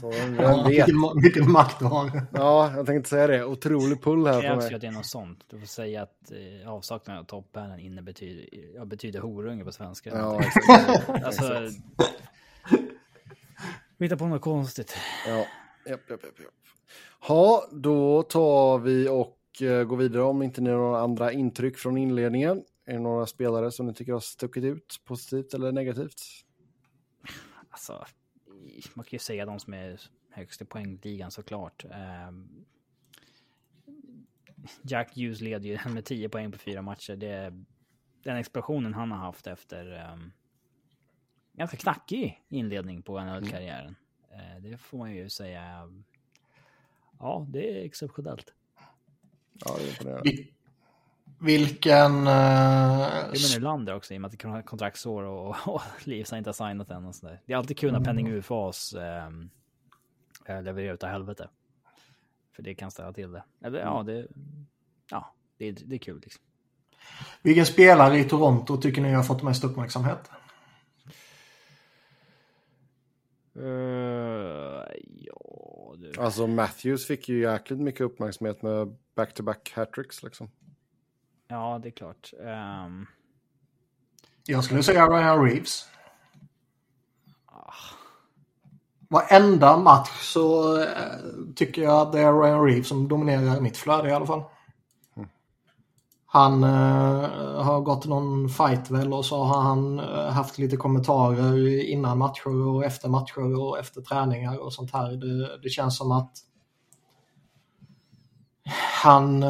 Så (laughs) ja. Vilken, vilken, makt du har. Ja, jag tänkte säga det. Otrolig pull här. Det krävs ju att det är något sånt. Du får säga att eh, avsaknaden av toppbärnen inne betyder, ja, betyder horunge på svenska. Ja, exakt. (laughs) alltså, hitta på något konstigt. Ja, japp, japp. japp. Ja, då tar vi och uh, går vidare om inte ni har några andra intryck från inledningen. Är det några spelare som ni tycker har stuckit ut positivt eller negativt? Alltså, man kan ju säga de som är högst i poängligan såklart. Um, Jack Hughes leder ju (laughs) med 10 poäng på fyra matcher. Det, den explosionen han har haft efter um, ganska knackig inledning på NHL-karriären. Mm. Uh, det får man ju säga. Ja, det är exceptionellt. Ja, det är imponerande. Vilken... Uh, det är Nylander också i och med att det är kontraktsår och, och (laughs) Leafs har inte signat än och sådär. Det är alltid kul när Penning mm. UFAs um, levererar utav helvete. För det kan ställa till det. Eller ja, det, ja, det, är, det är kul liksom. Vilken spelare i Toronto tycker ni har fått mest uppmärksamhet? Uh, ja, du. Alltså Matthews fick ju jäkligt mycket uppmärksamhet med back-to-back hattricks liksom. Ja, det är klart. Um... Jag skulle säga Ryan Reeves. Ah. Varenda match så äh, tycker jag att det är Ryan Reeves som dominerar mitt flöde i alla fall. Mm. Han äh, har gått någon fight väl och så har han äh, haft lite kommentarer innan matcher och efter matcher och efter träningar och sånt här. Det, det känns som att han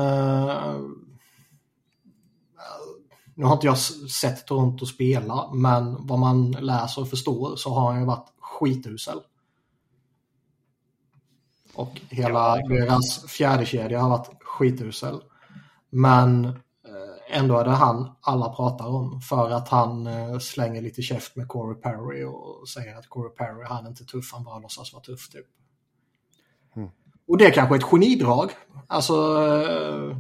nu har inte jag sett Toronto spela, men vad man läser och förstår så har han ju varit skitusel. Och hela ja. deras fjärde kedja har varit skitusel. Men eh, ändå är det han alla pratar om för att han eh, slänger lite käft med Corey Perry och säger att Corey Perry han är inte tuff, han bara låtsas vara tuff typ. Och det är kanske ett genidrag. Alltså eh,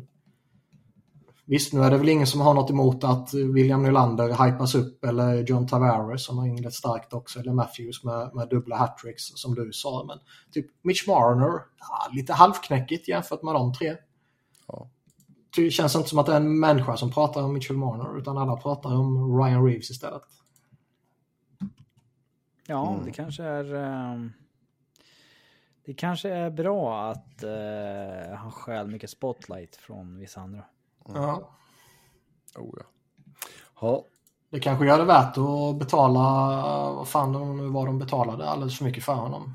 Visst, nu är det väl ingen som har något emot att William Nylander hypas upp eller John Tavares som har inlett starkt också, eller Matthews med, med dubbla hattricks som du sa. Men typ Mitch Marner, ja, lite halvknäckigt jämfört med de tre. Ja. Det känns inte som att det är en människa som pratar om Mitchell Marner utan alla pratar om Ryan Reeves istället. Ja, mm. det kanske är... Um... Det kanske är bra att uh, han stjäl mycket spotlight från vissa andra. Mm. Ja. Oh, ja. ja. Det kanske gör det värt att betala, vad fan nu var de betalade alldeles för mycket för honom.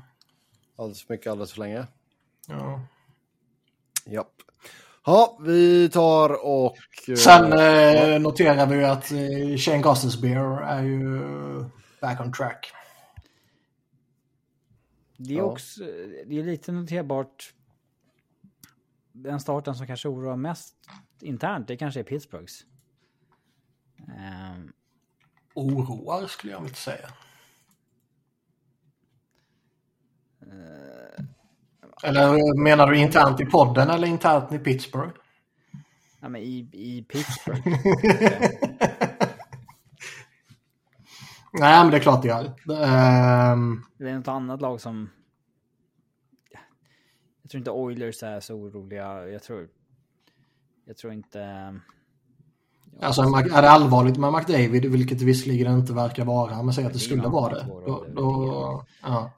Alldeles för mycket, alldeles för länge. Ja. Japp. Ja, vi tar och... Eh, Sen eh, noterar vi att eh, Shane Gosselsbeer är ju back on track. Det är också det är lite noterbart den starten som kanske oroar mest internt, det kanske är Pittsburghs. Um, Oroar skulle jag inte säga. uh, eller menar du internt i podden eller internt i Pittsburgh? Ja, men i, i Pittsburgh. (laughs) Nej, men det är klart det gör. Um... Det är något annat lag som... Jag tror inte Oilers är så oroliga. Jag tror... Jag tror inte... Alltså är det allvarligt med McDavid, vilket visserligen inte verkar vara, men säg att det, det skulle vara det. Då, då, ja.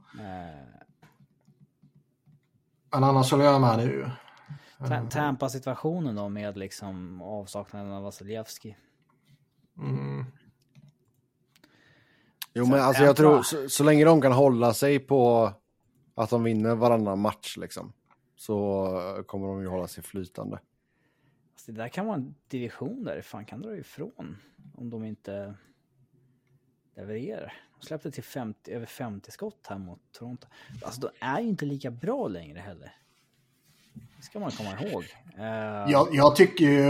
Men annars håller jag med dig ju. Tampa-situationen då med liksom avsaknaden av Vasilevski. Mm. Jo, men alltså jag tror så, så, länge de kan hålla sig på att de vinner varannan match liksom så kommer de ju hålla sig flytande. Alltså, det där kan vara en division där fan kan dra ifrån om de inte levererar. De släppte till 50, över 50 skott här mot Toronto. Alltså de är ju inte lika bra längre heller. Det ska man komma ihåg. Uh... Jag, jag, tycker ju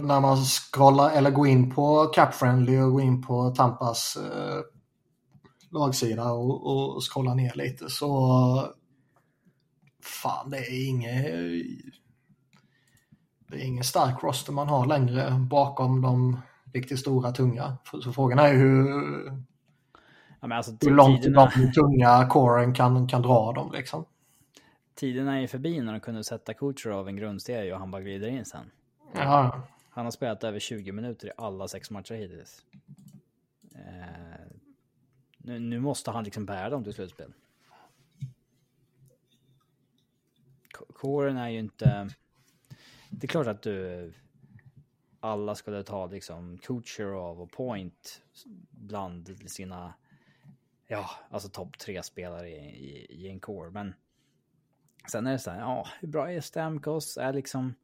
när man scrollar eller går in på CapFriendly och går in på Tampas uh, lagsida och, och scrollar ner lite så fan det är inget det är ingen stark roster man har längre bakom de riktigt stora tunga. Så frågan är ju hur, ja, alltså, hur långt tiderna... de tunga coren kan, kan dra dem liksom tiderna är förbi när de kunde sätta coacher av en grundserie och han bara glider in sen. Ja. Han har spelat över 20 minuter i alla sex matcher hittills. Eh, nu, nu, måste han liksom bära dem till slutspel. Kåren är ju inte... Det är klart att du... Alla skulle ta liksom Kucherov och Point bland sina... Ja, alltså topp tre spelare i, i, i en core. Men Sen är det så här, ja, hur bra är Stamkos? Är liksom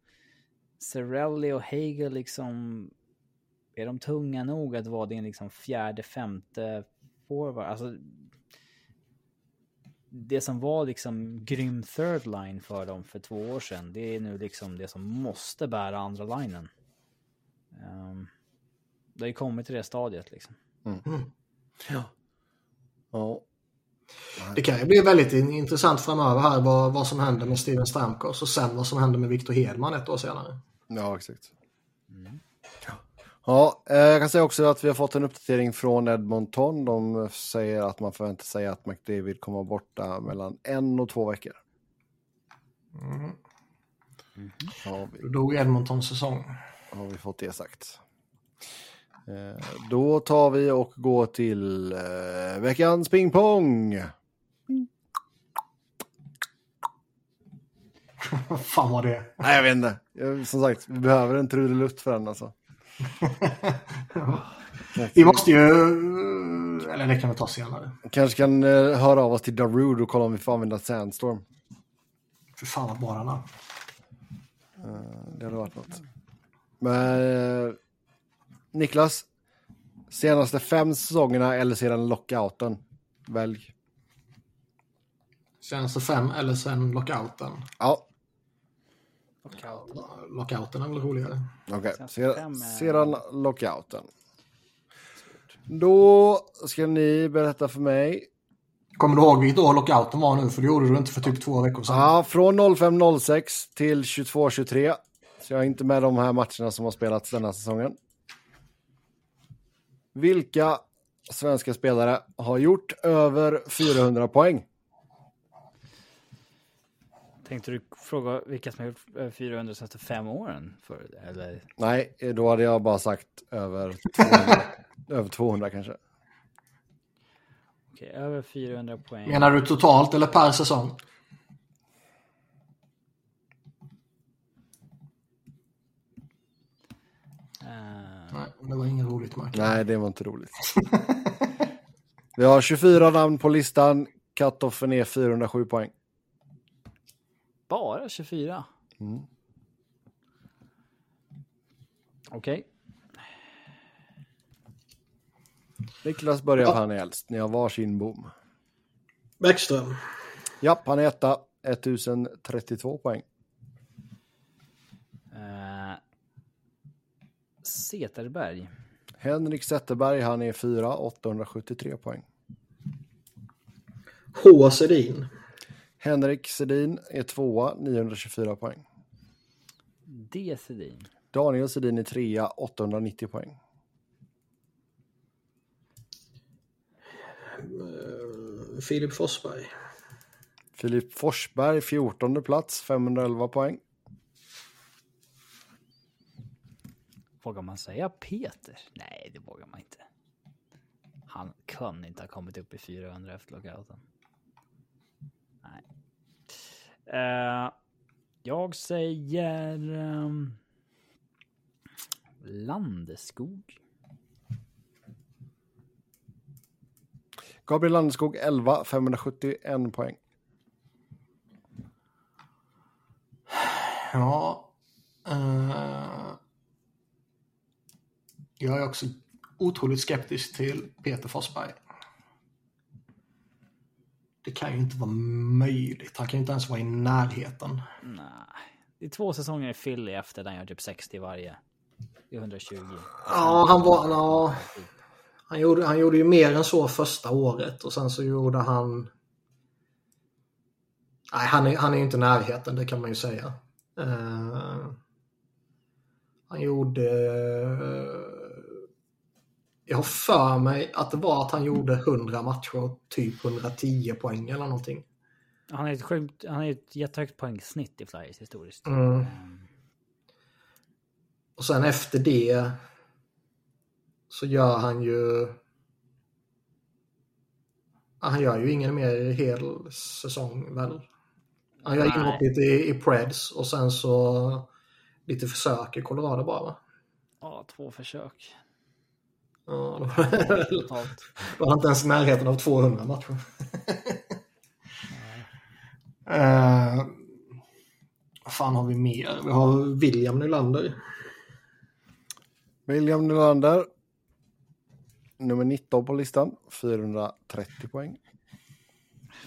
Cirelli och Hagel liksom... Är de tunga nog att vara din liksom fjärde, femte forward? Alltså... Det som var liksom grym third line för dem för två år sedan, det är nu liksom det som måste bära andra linen. Um, det har ju kommit till det stadiet liksom. Mm. Ja. Ja. Det kan ju bli väldigt intressant framöver här vad, vad som händer med Steven Stamkos och sen vad som händer med Victor Hedman ett år senare. Ja, exakt. Mm. Ja, eh, jag kan säga också att vi har fått en uppdatering från Edmonton. De säger att man förväntar sig att McDavid kommer vara borta mellan en och två veckor. Mm. Mm. Då dog Edmontons säsong. Har vi fått det sagt. Eh, då tar vi och går till eh, veckans pingpong. Vad fan var det? Nej, jag vet inte. Som sagt, vi behöver en trudelutt för den alltså. (laughs) vi måste ju... Eller det kan vi ta senare. Kanske kan höra av oss till Darude och kolla om vi får använda Sandstorm. För fan vad är. Uh, det hade varit något. Men Niklas, senaste fem säsongerna eller sedan lockouten? Välj. Senaste fem eller sen lockouten? Ja. Lockouten, lockouten är väl roligare. Okej, okay. sedan, sedan lockouten. Då ska ni berätta för mig. Kommer du ihåg vilket år lockouten var nu? För det gjorde du inte för typ två veckor sedan. Ja, från 05.06 till 22.23. Så jag är inte med de här matcherna som har spelats denna säsongen. Vilka svenska spelare har gjort över 400 poäng? Tänkte du fråga vilka som har gjort över 400 senaste fem åren? För, eller? Nej, då hade jag bara sagt över 200, (laughs) över 200 kanske. Okej, över 400 poäng. Menar du totalt eller per säsong? Det var inget roligt Mark. Nej, det var inte roligt. (laughs) Vi har 24 namn på listan. Cut-offen är 407 poäng. Bara 24? Mm. Okej. Okay. Niklas börjar, ja. han är äldst. Ni har varsin bom. Bäckström. Japp, han är etta. 1032 poäng. Zeterberg. Henrik Zetterberg, han är 4, 873 poäng. H. Sedin. Henrik Sedin är 2, 924 poäng. D. Sedin. Daniel Sedin är 3, 890 poäng. Filip Forsberg. Filip Forsberg, 14 plats, 511 poäng. Vågar man säga Peter? Nej, det vågar man inte. Han kan inte ha kommit upp i 400 efter lockouten. Nej. Uh, jag säger um, Landeskog. Gabriel Landeskog 11, 571 poäng. Ja. Uh, jag är också otroligt skeptisk till Peter Forsberg. Det kan ju inte vara möjligt. Han kan ju inte ens vara i närheten. Nej. Det är två säsonger i Philly efter den gör typ 60 varje. Det är 120. Ja, han var... Ja, han, gjorde, han gjorde ju mer än så första året och sen så gjorde han... Nej, han är, han är inte i närheten, det kan man ju säga. Uh, han gjorde... Uh, jag har för mig att det var att han gjorde 100 matcher och typ 110 poäng eller någonting. Han är ett, sjukt, han är ett jättehögt poängsnitt i Flyers historiskt. Mm. Mm. Och sen efter det så gör han ju... Han gör ju ingen mer hel säsong väl? Han gör inhoppet i, i Preds och sen så lite försök i Colorado bara? Ja, två försök. Ja, (laughs) då, var han inte ens i närheten av 200 matcher. uh, vad fan har vi mer? Vi har William Nylander. William Nylander. Nummer 19 på listan. 430 poäng.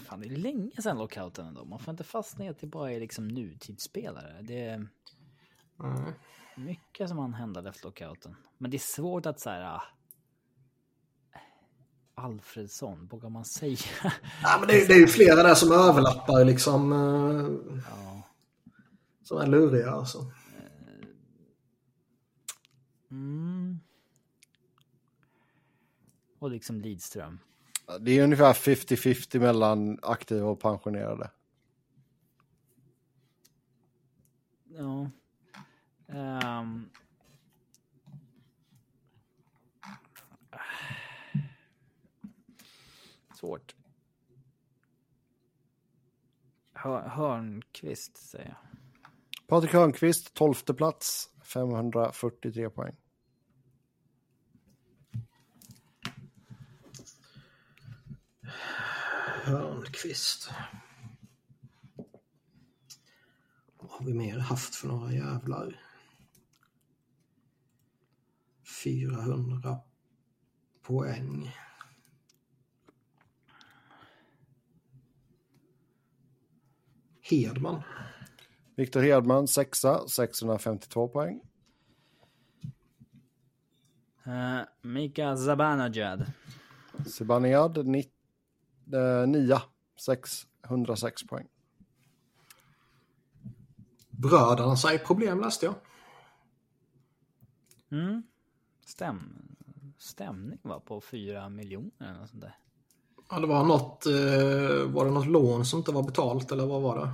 Fan, det är länge sedan lockouten ändå. Man får inte fastna i att det bara är liksom nutidsspelare. Det är mm. mycket som han hände efter lockouten. Men det är svårt att så här... Alfredsson, vågar man säga? Ja, men det, är, det är ju flera där som överlappar liksom. Ja. Som är luriga alltså. Mm. Och liksom Lidström. Det är ungefär 50-50 mellan aktiva och pensionerade. Ja. Um. Svårt. Hör, Hörnqvist säger jag. Patrik Hörnqvist, 12 plats, 543 poäng. Hörnqvist. Vad har vi mer haft för några jävlar? 400 poäng. Hedman. Viktor Hedman, sexa, 652 poäng. Uh, Mika Zabanajad. Zibanejad, eh, nia, 606 poäng. Bröderna säger problem läste jag. Mm. Stäm. Stämning var på 4 miljoner eller sånt där. Ja, det var något, eh, var det något lån som inte var betalt eller vad var det?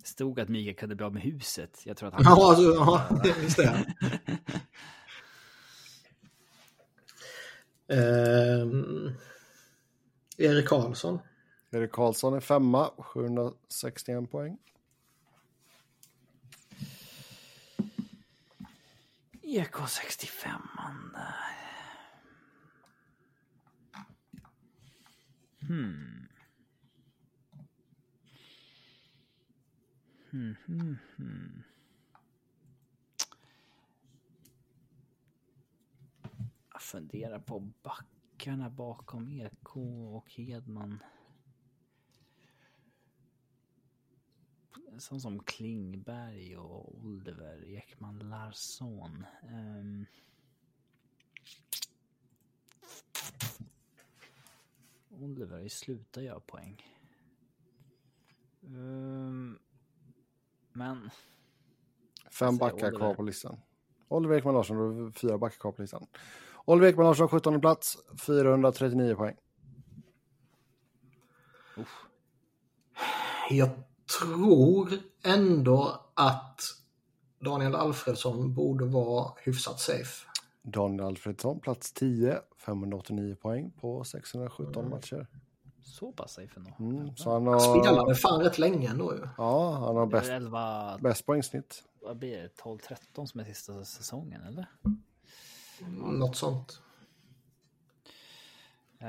Det stod att Mikael kunde bli av med huset. Jag tror att han... Ja, alltså, ja (laughs) just det. eh, Erik Karlsson. Erik Karlsson är femma, 761 poäng. EK65. Hmm. Hmm, hmm, hmm. Jag funderar på backarna bakom EK och Hedman. sån som Klingberg och Oliver Ekman Larsson. Um, Oliver slutar göra poäng. Um, men... Fem backar kvar på listan. Oliver Ekman Larsson, och fyra backar kvar på listan. Oliver Ekman Larsson, 17 plats, 439 poäng. Uff. Jag tror ändå att Daniel Alfredsson borde vara hyfsat safe. Daniel Alfredsson, plats 10, 589 poäng på 617 mm. matcher. Så pass safe ändå. Mm, så han har... Spelade fan rätt länge ändå ju. Ja, han har bäst, 11... bäst poängsnitt. Vad blir det? 12-13 som är sista säsongen eller? Mm, något sånt. Uh...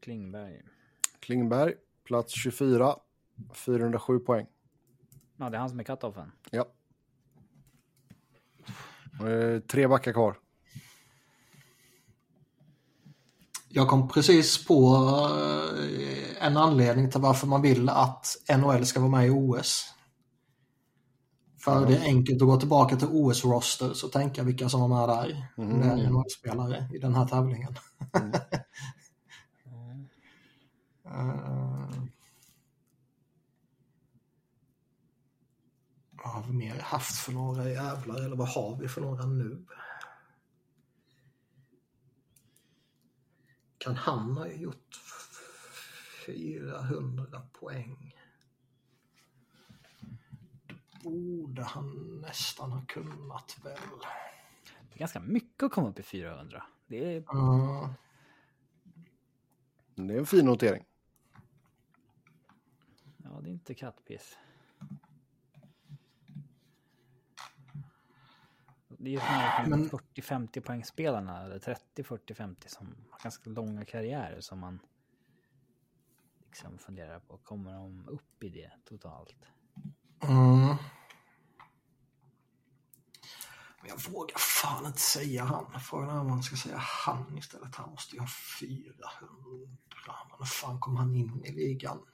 Klingberg. Klingberg, plats 24, 407 poäng. Ja, det är han som är cut-offen. Ja. Tre backar kvar. Jag kom precis på eh, en anledning till varför man vill att NHL ska vara med i OS. För mm. det är enkelt att gå tillbaka till OS-roster och tänka vilka som var med där. Mm. Det är NHL-spelare i den här tävlingen. Mm. uh, (laughs) vad har vi mer haft för några jävlar eller vad har vi för några nu? Kan han ha gjort 400 poäng? Det borde han nästan ha kunnat väl. Det är ganska mycket att komma upp i 400. Det är... Uh, det är en fin notering. Ja, det är inte kattpiss. Det är ju Men... 40-50 poängspelarna, eller 30-40-50 som har ganska långa karriärer som man liksom funderar på. Kommer de upp i det totalt? Mm. Jag vågar fan inte säga han. Frågan är om man ska säga han istället. Han måste ju ha 400. Men fan kom han in i ligan?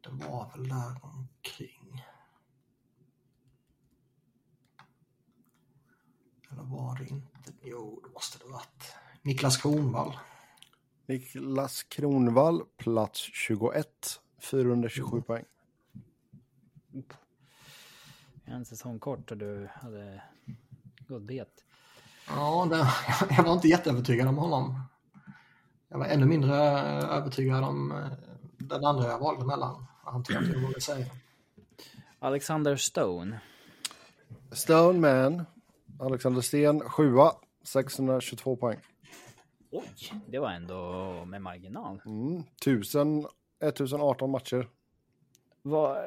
Det var väl där omkring. Eller var det inte? Jo, det måste det varit. Niklas Kronvall. Niklas Kronvall, plats 21. 427 mm. poäng. En säsong kort och du hade gått bet. Ja, det, (laughs) jag var inte jätteövertygad om honom. Jag var ännu mindre övertygad om eh, den andra jag valde mellan. Antar jag att jag säga. Alexander Stone. Stone man. Alexander Sten, sjua, 622 poäng. Oj, det var ändå med marginal. Mm, 1000, 1018 matcher. Vad,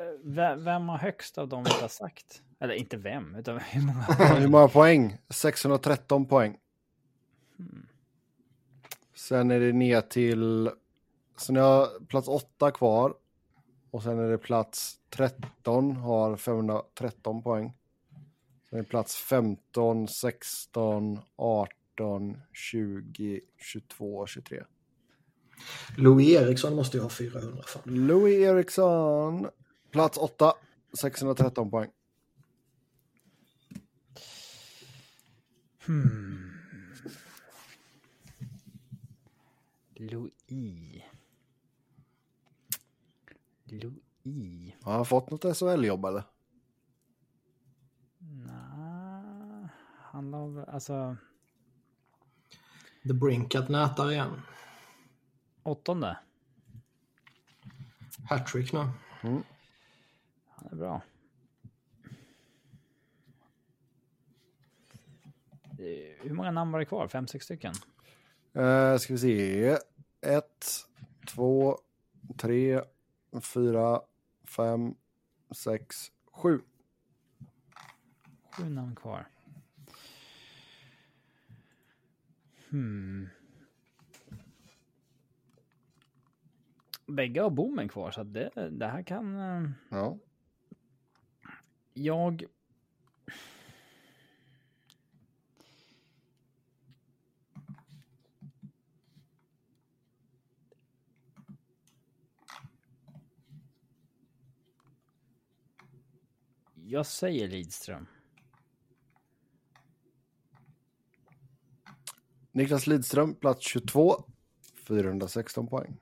vem, har högst av dem vi har sagt? Eller inte vem, utan hur många (laughs) hur många poäng? 613 poäng. Hmm. Sen är det ner till... Så ni har plats 8 kvar. Och sen är det plats 13 har 513 poäng. Det är plats 15, 16, 18, 20, 22, 23. Louis Eriksson måste ju ha 400 fan. Louis Eriksson, plats 8, 613 poäng. Hmm. Louis. Louis. Har han fått något SHL-jobb eller? Han la alltså... The Brinkat nätar igen. Åttonde. Hattrick nu. Mm. Han är bra. Hur många namn var det kvar? Fem, sex stycken? Uh, ska vi se. Ett, två, tre, fyra, fem, sex, sju. Sju namn kvar. Hmm. Bägge har bommen kvar så det, det här kan... Eh, ja. Jag... Jag säger Lidström. Niklas Lidström, plats 22. 416 poäng.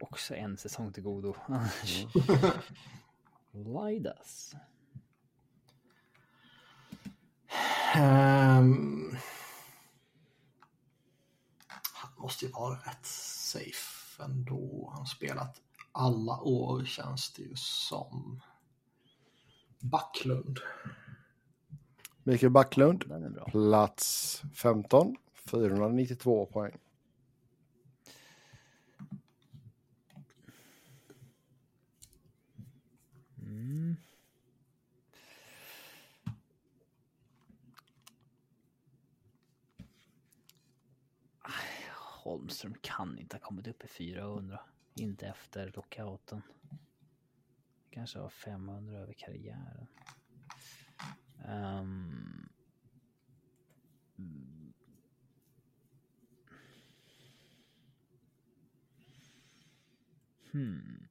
Också en säsong till godo. (laughs) Lidas. Ehm, han måste ju vara rätt safe ändå. Han har spelat alla år känns det ju som. Backlund. Mikael Backlund, plats 15. 492 poäng. Mm. Holmström kan inte ha kommit upp i 400. Inte efter lockouten. Kanske har 500 över karriären. Um, Hmm.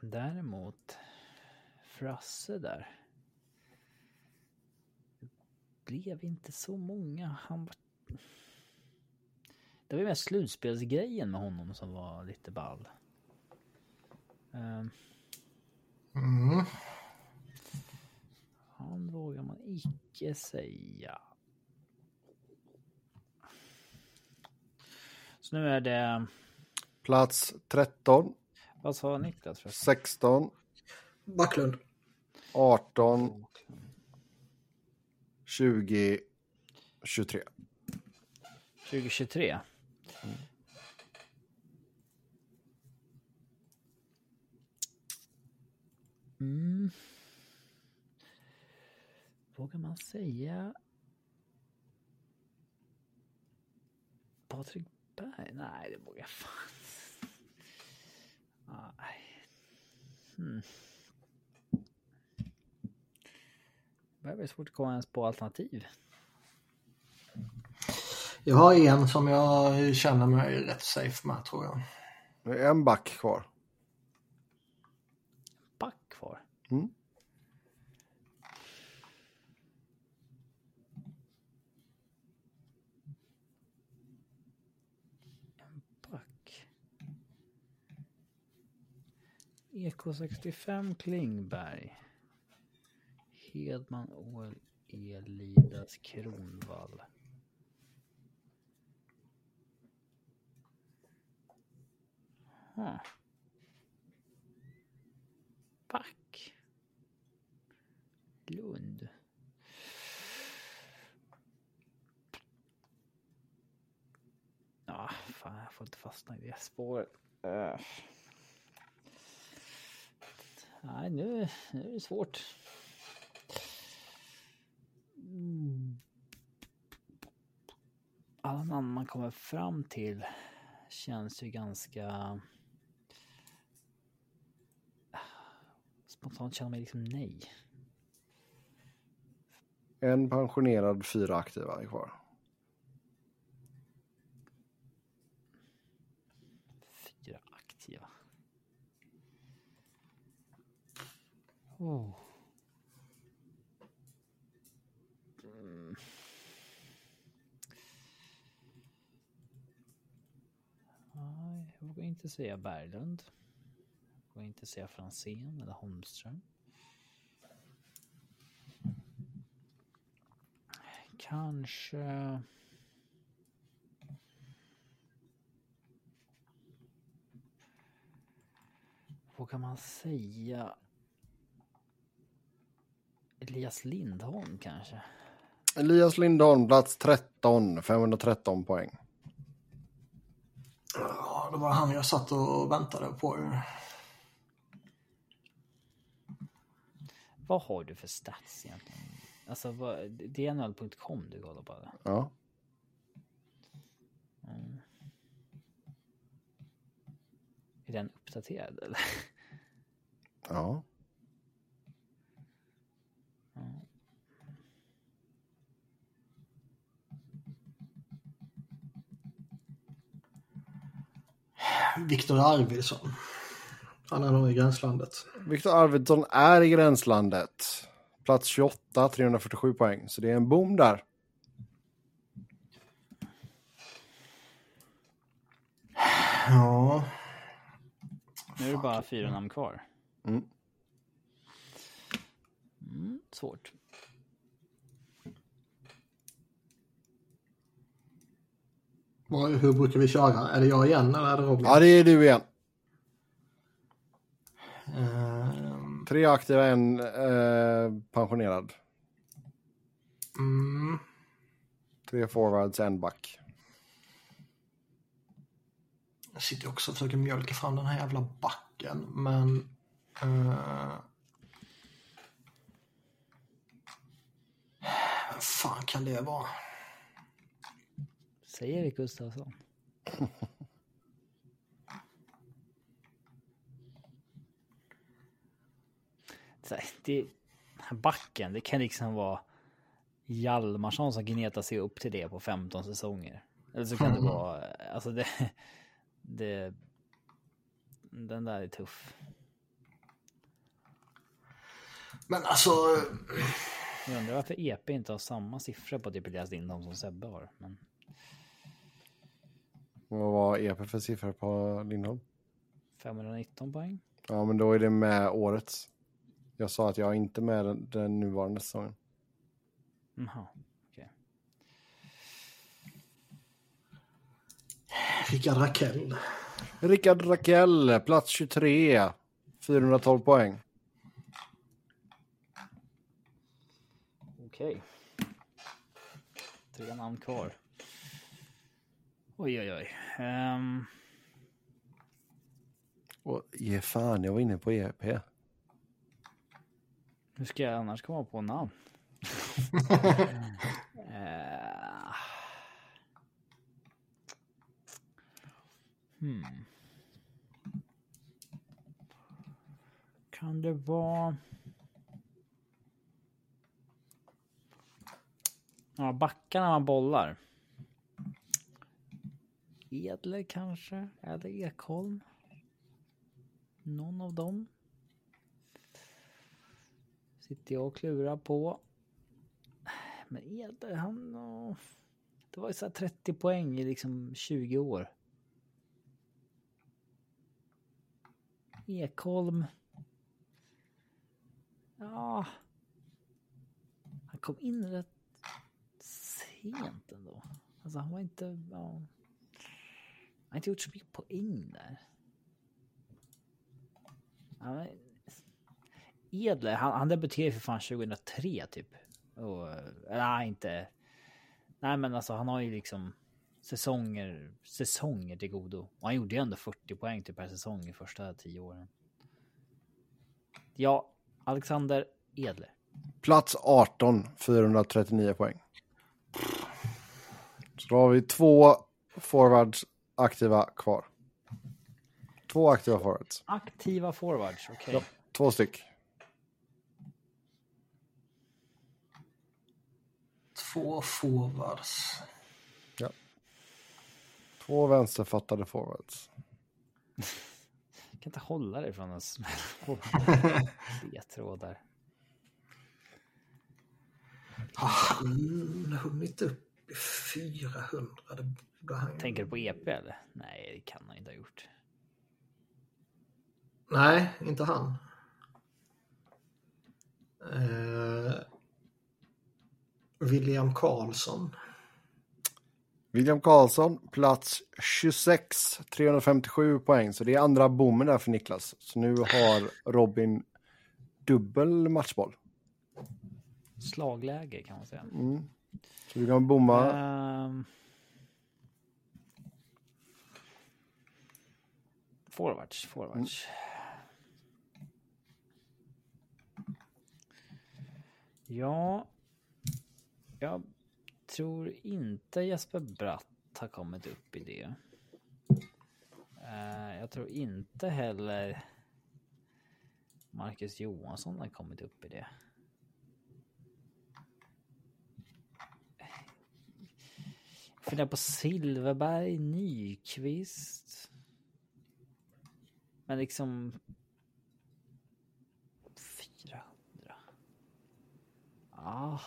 Däremot Frasse där. Det blev inte så många. Han var... Det var ju mest slutspelsgrejen med honom som var lite ball. Um. Mm han vågar man icke säga. Så nu är det... Plats 13, Vad sa Niklas? För? 16, Backlund. 18, 20, 23. 2023. Mm. Vågar man säga? Patrik Berg? Nej, det vågar jag fan Nej. Hmm. Det börjar bli svårt att komma ens på alternativ. Jag har en som jag känner mig rätt safe med tror jag. Det är en back kvar. Back kvar. Mm. Back. EK65 Klingberg. Hedman OL Elidas Kronvall. Huh. Back. Lund. Ja, fan jag får inte fastna i det spåret. Uh. Nej, nu, nu är det svårt. Mm. Alla namn man kommer fram till känns ju ganska... Spontant känner man liksom nej. En pensionerad, fyra aktiva är kvar. Fyra aktiva. Oh. Mm. Nej, jag vågar inte säga Berglund. Jag vågar inte säga Franzén eller Holmström. Kanske... Vad kan man säga Elias Lindholm kanske? Elias Lindholm, plats 13, 513 poäng. Ja, det var han jag satt och väntade på. Vad har du för stats egentligen? Alltså, vad, det är NHL.com du kollar på? Eller? Ja. Mm. Är den uppdaterad eller? Ja. Viktor Arvidsson. Han är nog i gränslandet. Viktor Arvidsson är i gränslandet. Plats 28, 347 poäng. Så det är en boom där. Ja. Nu är det bara fyra namn kvar. Mm. Mm, svårt. Hur brukar vi köra? Är det jag igen eller är det Robin? Ja, det är du igen. Ehm, Tre aktiva, en eh, pensionerad. mm, Tre forwards, en back. jag sitter också och försöker mjölka fram den här jävla backen, men... Uh, vad fan kan det vara? Säg Erik Gustafsson. (laughs) Det, backen, det kan liksom vara Hjalmarsson som gnetar sig upp till det på 15 säsonger. Eller så kan det vara, alltså det, (laughs) det, den där är tuff. Men alltså... Jag undrar varför EP inte har samma siffror på typ Elias Lindholm som Sebbe har. Men Vad var EP för siffror på Lindholm? 519 poäng. Ja, men då är det med årets. Jag sa att jag är inte med den, den nuvarande säsongen. Jaha, okej. Rickard Rakell. Rickard Rakell, plats 23. 412 poäng. Okej. Tre namn kvar. Oj, oj, oj. Ehm, Och ge fan, jag var inne på EP. hur ska jag annars komma på namn? (laughs) Eh, hmm. Kan det vara... Ja, backarna man bollar. Edler kanske? Eller Ekholm? Någon av dem? Sitter jag och klurar på. Men Edler, han... Det var ju så här 30 poäng i liksom 20 år. Ekholm. Ja. Han kom in rätt sent ändå. Alltså han var inte... Ja. Han har inte gjort så mycket poäng där. Ja, men- Edler, han, han debuterade för fan 2003 typ. Och, eh, nej, inte... Nej, men alltså han har ju liksom säsonger, säsonger till godo. Och han gjorde ju ändå 40 poäng typ per säsong i första tio åren. Ja, Alexander Edler. Plats 18, 439 poäng. Så då har vi två forwards aktiva kvar. Två aktiva forwards. Aktiva forwards, okej. Ja. Två styck. Två forwards. Två vänsterfattade forwards. Jag (laughs) kan inte hålla dig från att smälla på (laughs) ledtrådar. Har han hunnit upp i 400? Det borde han... Tänker du på EP eller? Nej, det kan han inte ha gjort. Nej, inte han. Eh, William Karlsson. William Karlsson, plats 26, 357 poäng. Så det är andra bommen där för Niklas. Så nu har Robin dubbel matchboll. Slagläge kan man säga. Mm. Så du kan bomma. Um... forwards, forwards. Ja, jag tror inte Jesper Bratt har kommit upp i det. Uh, jag tror inte heller Marcus Johansson har kommit upp i det. Funderar på Silverberg, Nyqvist. Men liksom... 400. Ah.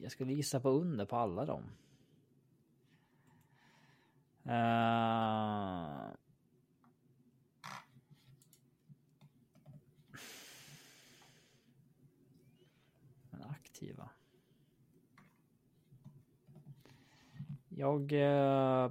Jag skulle gissa på under på alla dem. Uh... Men aktiva. Jag... Eh...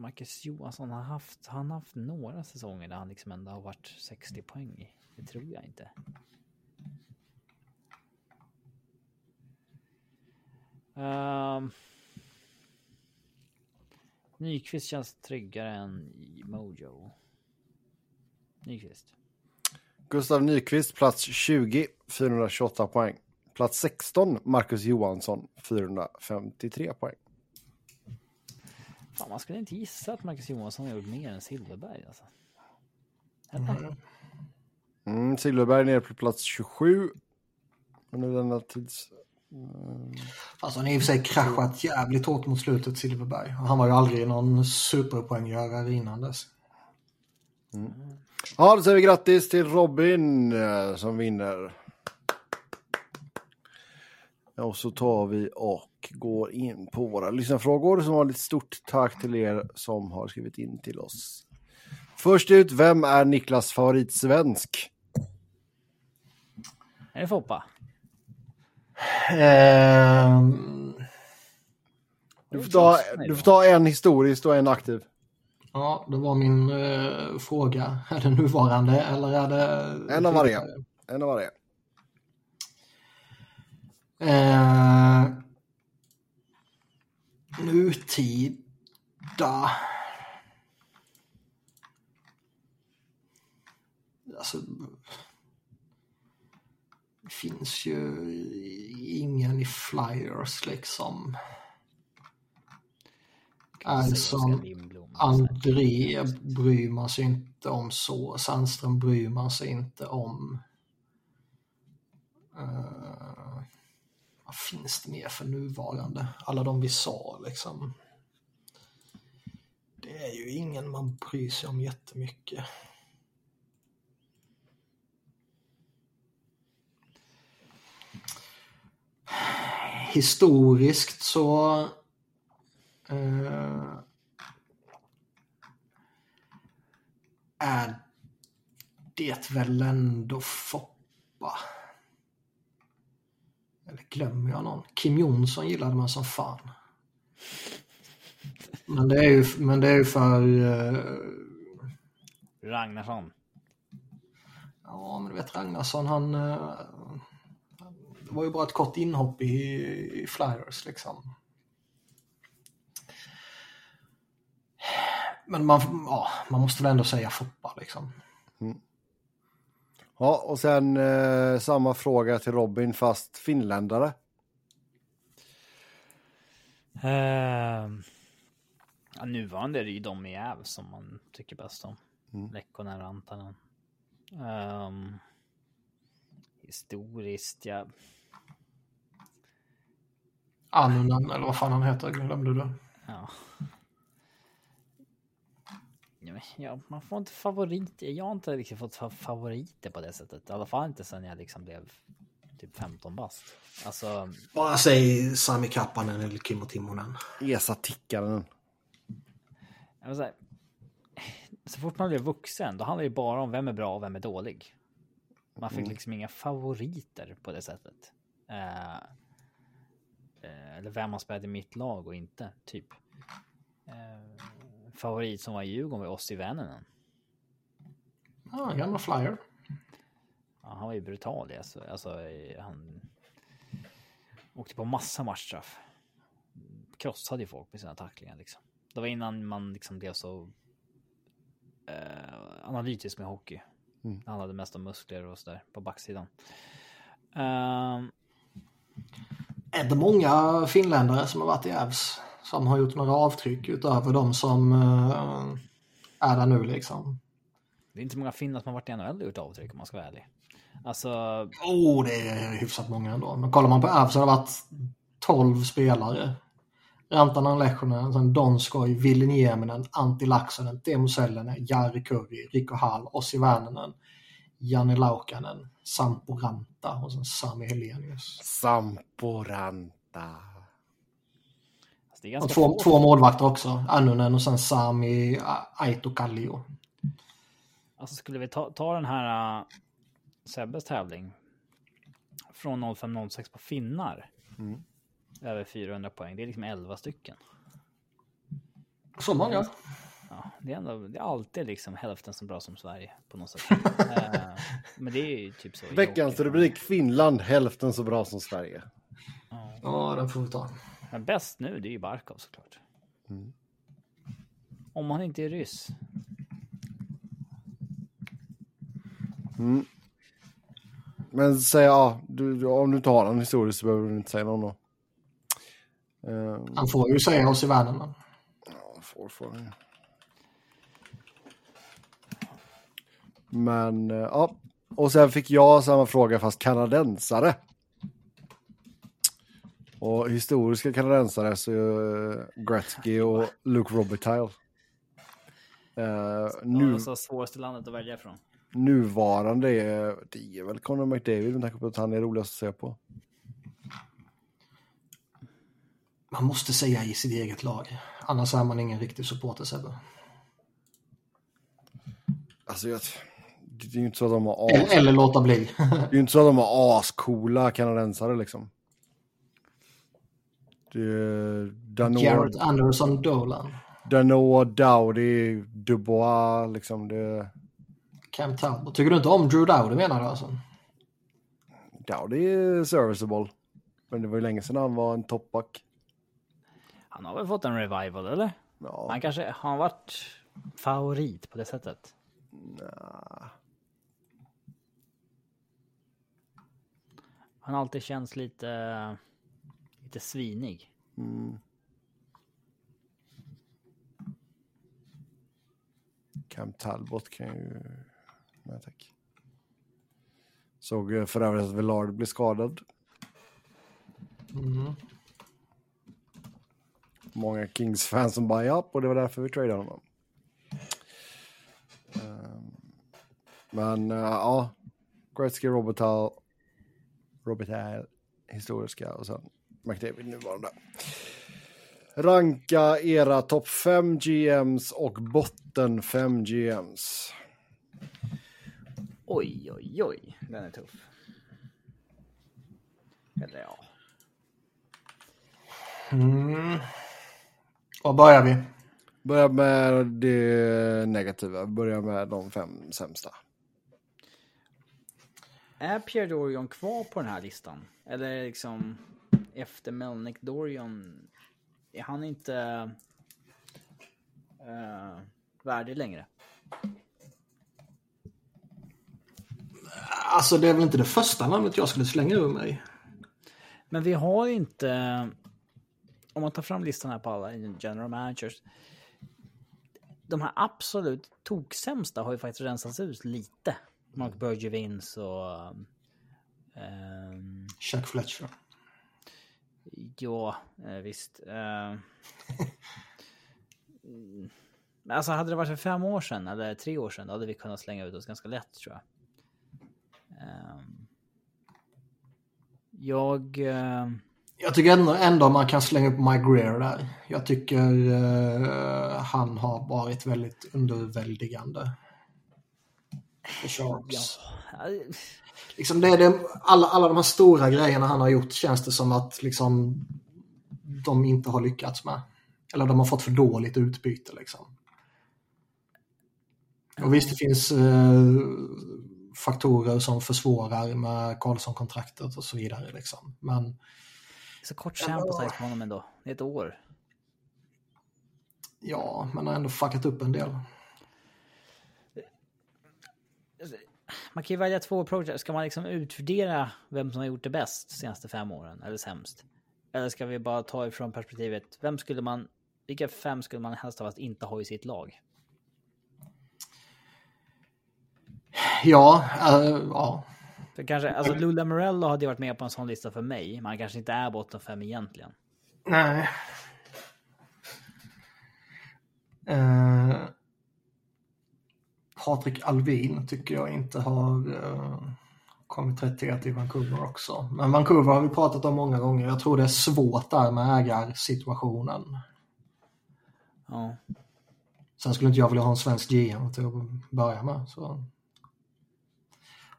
Marcus Johansson har haft, han haft några säsonger där han liksom ändå har varit 60 poäng. Det tror jag inte. Um, Nyqvist känns tryggare än Mojo. Nyqvist. Gustav Nyqvist plats 20, 428 poäng. Plats 16, Marcus Johansson, 453 poäng. Fan, man skulle inte gissa att Marcus Johansson har gjort mer än Silverberg. Alltså. Mm. Mm, Silverberg nere på plats 27. Under denna tids... Mm. Alltså han har i och för sig kraschat jävligt hårt mot slutet Silverberg. Han var ju aldrig någon superpoänggörare innan dess. Mm. Ja, då säger vi grattis till Robin eh, som vinner. Och så tar vi och går in på våra lyssnarfrågor. Som vanligt stort tack till er som har skrivit in till oss. Först ut, vem är Niklas favoritsvensk? Är det Foppa? Um... Du får, ta, du får ta en historiskt och en aktiv. Ja, det var min uh, fråga. (laughs) Är det nuvarande eller är det... En av varje. En av varje. Eh, nutida. Alltså, det finns ju ingen i Flyers liksom. Alltså, André bryr man sig inte om så. Sandström bryr man sig inte om. Uh, vad finns det mer för nuvarande? Alla de vi sa liksom. Det är ju ingen man bryr sig om jättemycket. Historiskt så eh, är det väl ändå Foppa. Eller glömmer jag någon? Kim Jonsson gillade man som fan. Men det är ju, men det är ju för... Uh... Ragnarsson. Ja, men du vet Ragnarsson han... Uh... Det var ju bara ett kort inhopp i, i Flyers liksom. Men man, ja, man måste väl ändå säga Foppa liksom. Mm. Ja, och sen eh, samma fråga till Robin fast finländare. Uh, ja, nuvarande är det ju de i Äv som man tycker bäst om. Mm. Lekkonen, Rantanen. Um, historiskt, ja. Annunen eller vad fan han heter, glömde du? Ja. Ja, man får inte favoriter. Jag har inte riktigt fått favoriter på det sättet. I alla fall inte sen jag liksom blev typ 15 bast. Alltså. Bara säg Sami Kappanen eller Kimmo Timonen. Esa Tikkanen. Säga, så fort man blev vuxen, då handlar det bara om vem är bra och vem är dålig. Man fick mm. liksom inga favoriter på det sättet. Uh, uh, eller vem har spelat i mitt lag och inte, typ. Uh, favorit som var i Djurgården var Ossi Väänänen. Ja, gamla flyer. Ja, han var ju brutal alltså. alltså han åkte på massa matchstraff. Krossade ju folk med sina tacklingar liksom. Det var innan man liksom blev så eh, analytisk med hockey. Mm. Han hade mest av muskler och sådär på backsidan. Um, är det många finländare som har varit i Ävs? Som har gjort några avtryck utöver de som uh, är där nu liksom. Det är inte så många finnar som har varit i NHL och gjort avtryck om man ska vara ärlig. Alltså... Oh, det är hyfsat många ändå. Men kollar man på Avs har det varit 12 spelare. Rantanen Lehkonen, sen Donskoj, Ville Nieminen, Antti Laaksonen, Teemu Sellinen, Jari Kurri, Rico Hall, Ossi Väänänen, Janne Laukanen, Sampo Ranta och sen Sami Helenius. Sampo Ranta. Alltså, det är Och två, få. två målvakter också. Annunen och sen Sami A- Aito Kallio. Alltså skulle vi ta, ta den här uh, Sebbes tävling från 05-06 på finnar. Mm. Över 400 poäng. Det är liksom 11 stycken. Så många? Ja, det, är ändå, det är alltid liksom hälften så bra som Sverige på något sätt. (laughs) Eh, men det är ju typ så. Veckans rubrik Finland hälften så bra som Sverige. Ja, den får vi ta. Men bäst nu, det är ju Barkov såklart. Om han inte är ryss. Men säg ja, du, du, om du inte har någon historia så behöver du inte säga någon då. Uh, Han får ju säga oss i världen. Men... ja, får, får. Men eh, ja, och sen fick jag samma fråga fast kanadensare. Och historiska kanadensare så är Gretzky och Luke Robitaille. Uh, Nu... nu, Alltså svåraste landet att välja ifrån. nuvarande är, det är väl Conor McDavid med tanke på att han är roligast att se på. Man måste säga i sitt eget lag. Annars är man ingen riktig supporter Sebbe. Alltså jag, det är ju inte så att de har Eller, as, eller låta bli. (laughs) det är ju inte så att de har ascoola kanadensare liksom. Det är Danoa, Garrett Anderson Dolan. Danoa, Dowdy, Dubois liksom. Det, Cam Talbot. Tycker du inte om Drew Dowdy menar du alltså? Dowdy är serviceable. Men det var ju länge sedan han var en toppback. Han har väl fått en revival, eller? Ja, Han kanske har han varit favorit på det sättet. Han har alltid känts lite, lite svinig. Cam Talbot kan ju... Nej tack. Såg för övrigt att Villard blev skadad. Mm. Många Kings-fans som bara ja, och det var därför vi tradade honom. Ehm, Men eh, ja, Gretzky, Robitaille, Robitaille, historiska och sen McDavid nuvarande. Ranka era topp 5 GMs och botten 5 GMs. Oj, oj, oj. Den är tuff. Eller ja. Mm. Var börjar vi? Börja med det negativa, börja med de fem sämsta. Är Pierre Dorion kvar på den här listan? Eller liksom efter Melnick Dorion, är han inte uh, värdig längre? Alltså det är väl inte det första namnet jag skulle slänga ur mig. Men vi har ju inte, om man tar fram listan här på alla general managers. De här absolut toksämsta har ju faktiskt rensats ut lite. Mark Bergevins och... ehm, Chuck Fletcher. Ja, eh, visst. Eh, mm. Men alltså hade det varit för fem år sedan eller tre år sedan då hade vi kunnat slänga ut oss ganska lätt tror jag. Ehm, Jag... eh, Jag tycker ändå, ändå man kan slänga upp Mike Greer där. Jag tycker eh, han har varit väldigt underväldigande. För Sharks. ja, Liksom det är det, alla, alla de här stora grejerna han har gjort känns det som att liksom, de inte har lyckats med. Eller de har fått för dåligt utbyte liksom. Och visst, det finns eh, faktorer som försvårar med Karlsson-kontraktet och så vidare. Liksom. Men Så kort sample på honom ändå. Det är ett år. ja, man har ändå fuckat upp en del. man kan ju välja två approacher. Ska man liksom utvärdera vem som har gjort det bäst de senaste fem åren eller sämst? Eller ska vi bara ta ifrån perspektivet, vem skulle man, vilka fem skulle man helst av att inte ha i sitt lag? Ja, uh, ja. För kanske, alltså Lula Morello hade varit med på en sån lista för mig, man kanske inte är botten fem egentligen. Nej. Uh, Patrik Alvin tycker jag inte har uh, kommit rätt till i Vancouver också. Men Vancouver har vi pratat om många gånger. Jag tror det är svårt där med ägarsituationen. Ja. Sen skulle inte jag vilja ha en svensk GM till att börja med. Så.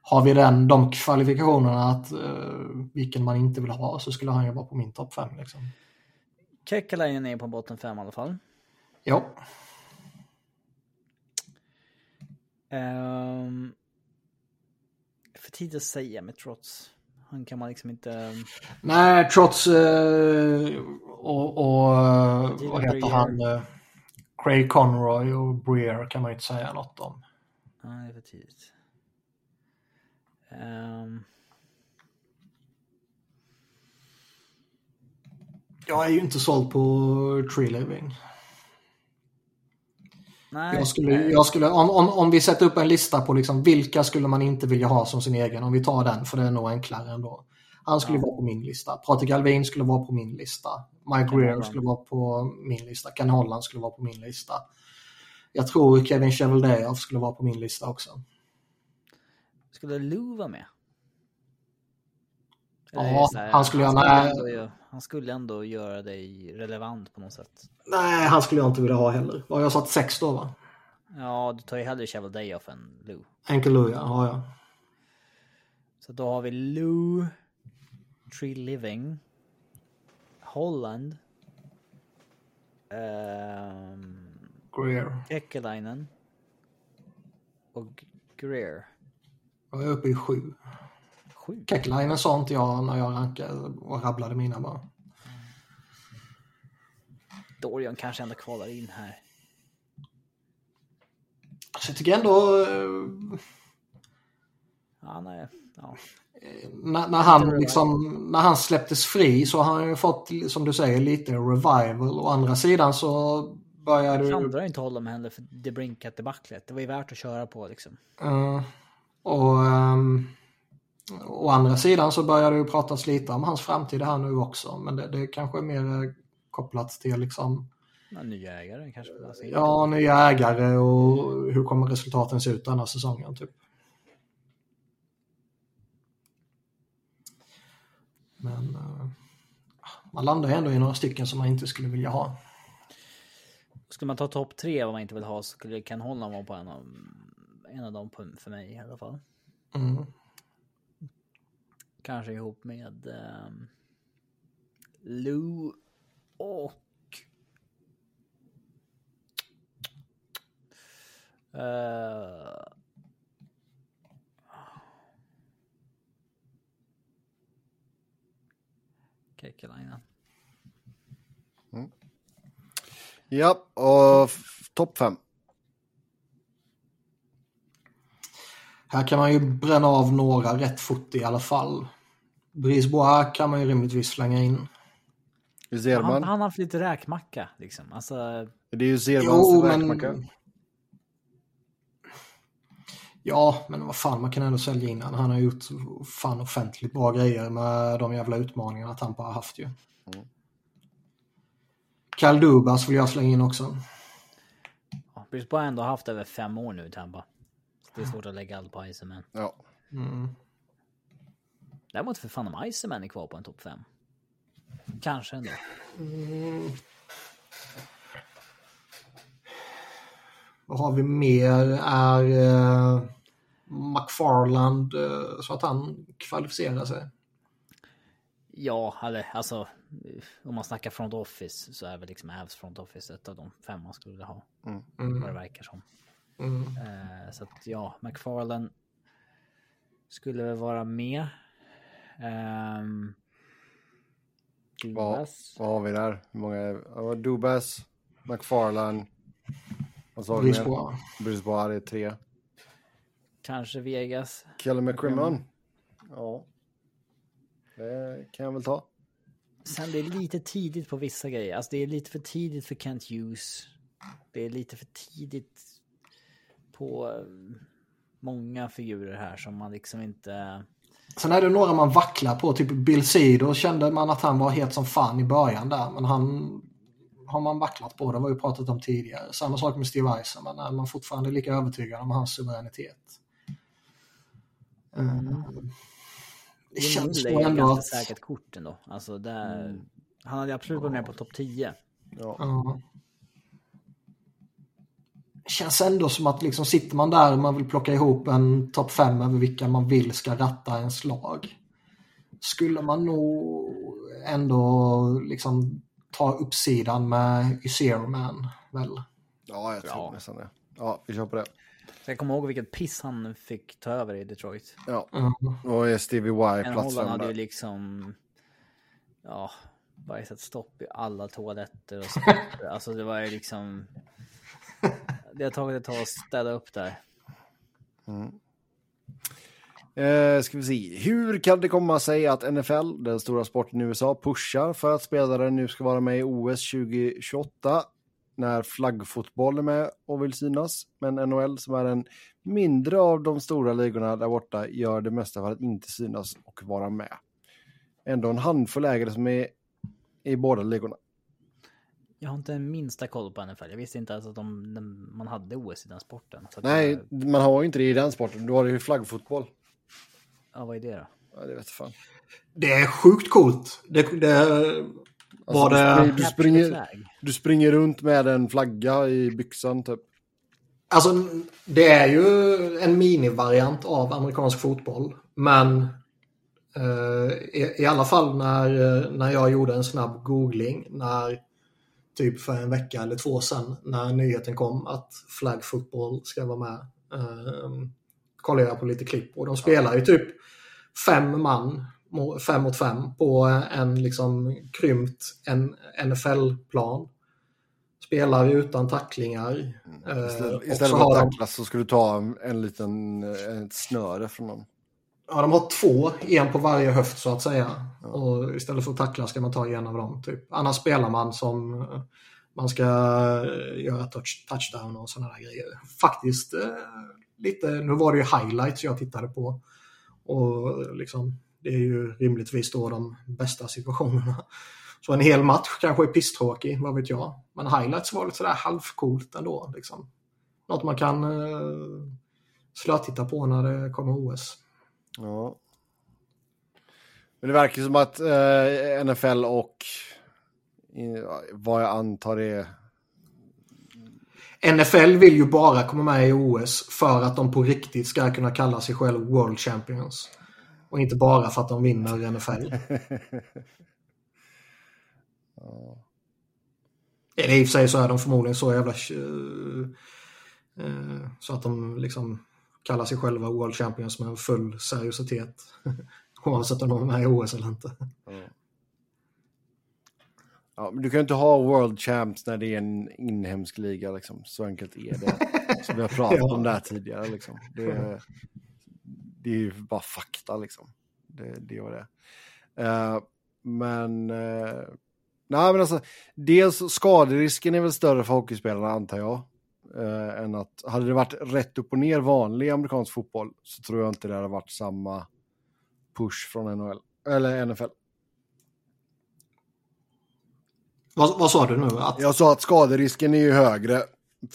Har vi den, de kvalifikationerna att uh, vilken man inte vill ha så skulle han ju vara på min topp 5. Liksom. Kekkelainen är på botten 5 i alla fall. Ja. Um, för tid att säga med trots. Han kan man liksom inte... Nej, trots uh, och, och uh, vad heter han? Uh, Craig Conroy och Breer kan man inte säga något om. Nej, det är för tidigt. Um... Jag är ju inte såld på Tree Living. Nej, jag skulle, jag skulle, om, om, om vi sätter upp en lista på liksom vilka skulle man inte vilja ha som sin egen, om vi tar den för det är nog enklare ändå. Han skulle ja. vara på min lista. Patrik Alvin skulle vara på min lista. Mike Greer skulle vara på min lista. Ken Holland skulle vara på min lista. Jag tror Kevin Cheveldayoff skulle vara på min lista också. Skulle Lou vara med? Ja, han skulle han gärna... Ändå, han skulle ändå göra dig relevant på något sätt. Nej, han skulle jag inte vilja ha heller. Vad har jag satt sex då va? Ja, du tar ju hellre Chevel Dayoff än Lou. Enkel Lou, ja. ja, ja. Så då har vi Lou, Tree Living, Holland, um, Greer. Ekelainen och Greer. Jag är uppe i sju. Sju? Keckelainen sa inte jag när jag rankade och rabblade mina bara. Dorian kanske ändå kvalar in här. Alltså jag tycker ändå... Eh, ja, nej. Ja. När, när, han liksom, när han släpptes fri så har han ju fått, som du säger, lite revival. Å andra sidan så börjar du... Jag klandrar inte honom heller för det brinkat debaclet. Det var ju värt att köra på liksom. Uh, och... Um, Å andra sidan så börjar det ju pratas lite om hans framtid här nu också, men det, det kanske är mer kopplat till liksom... Ja, nya ägare kanske? Ja, nya ägare och hur kommer resultaten se ut den här säsongen typ. Men uh, man landar ändå i några stycken som man inte skulle vilja ha. Skulle man ta topp tre vad man inte vill ha så skulle Ken Holland vara på en av, en av dem för mig i alla fall. Mm. Kanske ihop med um, Lou och uh, Kekkelainen. Mm. Ja, och topp fem. Här kan man ju bränna av några rätt fort i alla fall. Brisbois kan man ju rimligtvis slänga in. Zerman. Han, han har haft lite räkmacka liksom. Alltså... Det är ju Zermans räkmacka. Men... Ja, men vad fan, man kan ändå sälja in han. Han har gjort fan offentligt bra grejer med de jävla utmaningarna Tampa har haft ju. Mm. Kyle Dubas vill jag slänga in också. Ja, Brisbois har ändå haft över fem år nu i Tampa. Det är svårt att lägga allt på Iceman. Ja. Mm. Däremot för fan om Iceman är kvar på en topp 5. Kanske ändå. Mm. Vad har vi mer? Är uh, McFarland uh, så att han kvalificerar sig? Ja, eller alltså om man snackar front office så är väl liksom Avs front office ett av de fem man skulle ha. Mm. Vad det verkar som. Mm. Uh, så att ja, McFarland skulle väl vara med. Um, Dubas. Vad, vad har vi där? Hur många är Dubas, McFarland. Vad sa Brisbois. Brisbois, det är tre. Kanske Vegas. Kelly McCrimmon. Ja. Det kan jag väl ta. Sen det är lite tidigt på vissa grejer. Alltså det är lite för tidigt för Kent Hughes. Det är lite för tidigt på eh, många figurer här som man liksom inte... Sen är det några man vacklar på, typ Bill Sido kände man att han var het som fan i början där, men han har man vacklat på. Det har vi ju pratat om tidigare. Samma sak med Steve Eisenman. Är man fortfarande lika övertygad om hans suveränitet? Mm. Det känns så ändå att... säkert kort ändå. Alltså där... Mm. Han hade absolut varit med på topp 10. Ja. ja. Känns ändå som att liksom sitter man där och man vill plocka ihop en topp 5 över vilka man vill ska ratta en slag. Skulle man nog ändå liksom ta uppsidan med Zero Man väl? Ja, jag tror ja. nästan det. Ja, vi kör på det. Jag kommer ihåg vilket piss han fick ta över i Detroit. Ja, mm. och Stevie Y plats Han hade ju liksom... Ja, bara satt stopp i alla toaletter och (laughs) så. alltså det var ju liksom... Det har tagit ett tag att städa upp där. Mm. Eh, ska vi se. Hur kan det komma sig att NFL, den stora sporten i USA, pushar för att spelare nu ska vara med i OS 2028 när flaggfotboll är med och vill synas. Men NHL som är en mindre av de stora ligorna där borta gör det mesta för att inte synas och vara med. Ändå en handfull ägare som är i båda ligorna. Jag har inte en minsta koll på NFL. Jag visste inte ens att de, man hade OS i den sporten. Nej, jag... man har ju inte det i den sporten. Du har det ju flaggfotboll. Ja, vad är det då? Ja, det vet fan. Det är sjukt coolt. Det, det alltså, var det... Du springer, du springer runt med en flagga i byxan typ. Alltså, det är ju en minivariant av amerikansk fotboll. Men uh, i, i, alla fall när, när jag gjorde en snabb googling när typ för en vecka eller två sedan när nyheten kom att flag football ska vara med. Uh, kollade jag på lite klipp och de spelar ju typ fem man, fem mot fem på en liksom krympt NFL-plan. Spelar utan tacklingar. Mm. Istället, eh, istället för att tacklas så ska du ta en liten ett snöre från dem. Ja, de har två, en på varje höft så att säga. Ja. Och istället för att tackla ska man ta en av dem. Typ. Annars spelar man som eh, man ska eh, göra touch, touchdown och sådana där grejer. Faktiskt eh, lite, nu var det ju highlights jag tittade på. Och liksom, det är ju rimligtvis då de bästa situationerna. (laughs) Så en hel match kanske är pisstråkig, vad vet jag. Men highlights var lite sådär halvcoolt ändå. Liksom. Något man kan eh, slötitta på när det kommer OS. Ja. Men det verkar som att eh, NFL och vad jag antar är NFL vill ju bara komma med i OS för att de på riktigt ska kunna kalla sig själv World Champions. Och inte bara för att de vinner NFL. (laughs) Eller i och för sig så är de förmodligen så jävla... Uh, uh, så att de liksom kallar sig själva World Champions med full seriositet. (laughs) Oavsett om de är med i OS eller inte. Mm. Ja, men du kan ju inte ha World Champs när det är en inhemsk liga. Liksom. Så enkelt är det. (laughs) Så vi har pratat ja. om det här tidigare. Liksom. Det, det är ju bara fakta. Liksom. Det, det var det. Uh, men... Uh, nej, men alltså, dels skaderisken är väl större för hockeyspelarna, antar jag. Uh, än att, hade det varit rätt upp och ner vanlig amerikansk fotboll så tror jag inte det hade varit samma push från NHL, eller NFL. Vad, vad sa du nu? Att... Jag sa att skaderisken är ju högre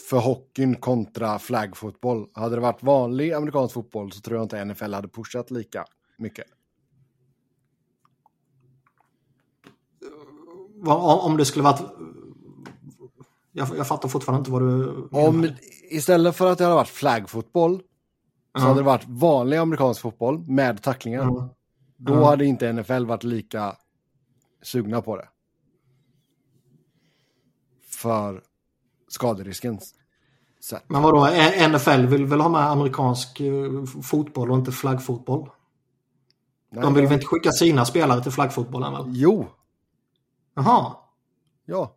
för hockeyn kontra flaggfotboll. Hade det varit vanlig amerikansk fotboll så tror jag inte NFL hade pushat lika mycket. Om det skulle varit... Jag, jag fattar fortfarande inte vad du menar. Om, istället för att det hade varit flaggfotboll så mm. hade det varit vanlig amerikansk fotboll med tacklingar. Mm. Då mm. hade inte NFL varit lika sugna på det för skaderiskens sätt. Men vadå, NFL vill väl ha med amerikansk eh, fotboll och inte flaggfotboll? Nej, De vill väl inte skicka sina spelare till flaggfotbollen väl? Jo. Jaha. Ja.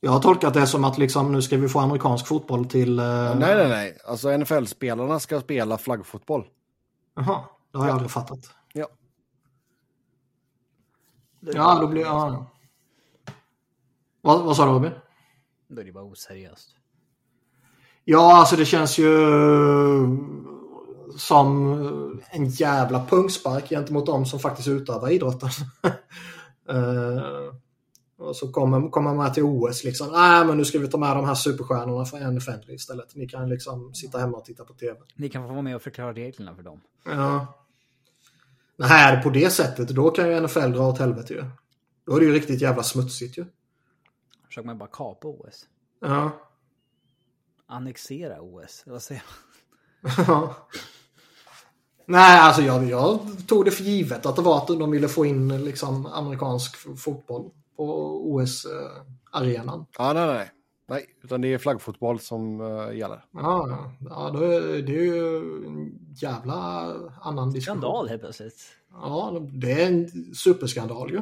Jag har tolkat det som att liksom, nu ska vi få amerikansk fotboll till... Uh... Nej, nej, nej. Alltså NFL-spelarna ska spela flaggfotboll. Jaha, det har jag aldrig fattat. Ja. Ja, då blir... Ja. Vad, vad sa du Robin? Då är det bara oseriöst. Ja, alltså det känns ju som en jävla pungspark gentemot de som faktiskt utövar idrotten. uh, (laughs) Och så kommer, kommer man till OS liksom. Nej, men nu ska vi ta med de här superstjärnorna från NFL istället. Ni kan liksom sitta hemma och titta på TV. Ni kan få vara med och förklara reglerna för dem. Ja. Nej, på det sättet, då kan ju NFL dra åt helvete ju. Då är det ju riktigt jävla smutsigt ju. Försöker man bara kapa OS. Ja. Annexera OS. Eller vad säger man? Ja. Nej, alltså jag, jag tog det för givet att det var att de ville få in liksom amerikansk fotboll på OS-arenan. Ja, nej, nej. Nej, utan det är flaggfotboll som uh, gäller. Ja, ja. då är, det är ju en jävla annan diskussion. Skandal helt plötsligt. Ja, det är en superskandal ju.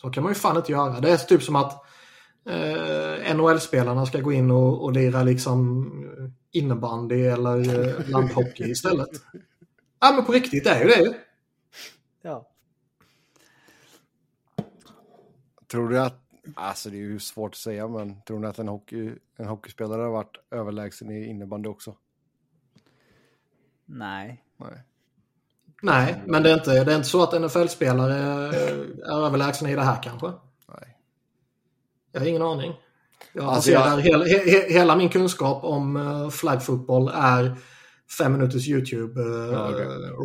Så kan man ju fan inte göra. Det är typ som att eh, NHL-spelarna ska gå in och, och lira liksom innebandy eller eh, landhockey istället. (laughs) Ja, men på riktigt det är ju det ju. Ja. Tror du att, alltså det är ju svårt att säga, men tror ni att en, hockey, en hockeyspelare har varit överlägsen i innebandy också? Nej. Nej. Nej, men det är inte, det är inte så att NFL-spelare är överlägsna i det här kanske. Nej. Jag har ingen aning. Jag Alltså, jag- hela, he, he, hela min kunskap om uh, flaggfotboll är fem minuters YouTube eh, Ja,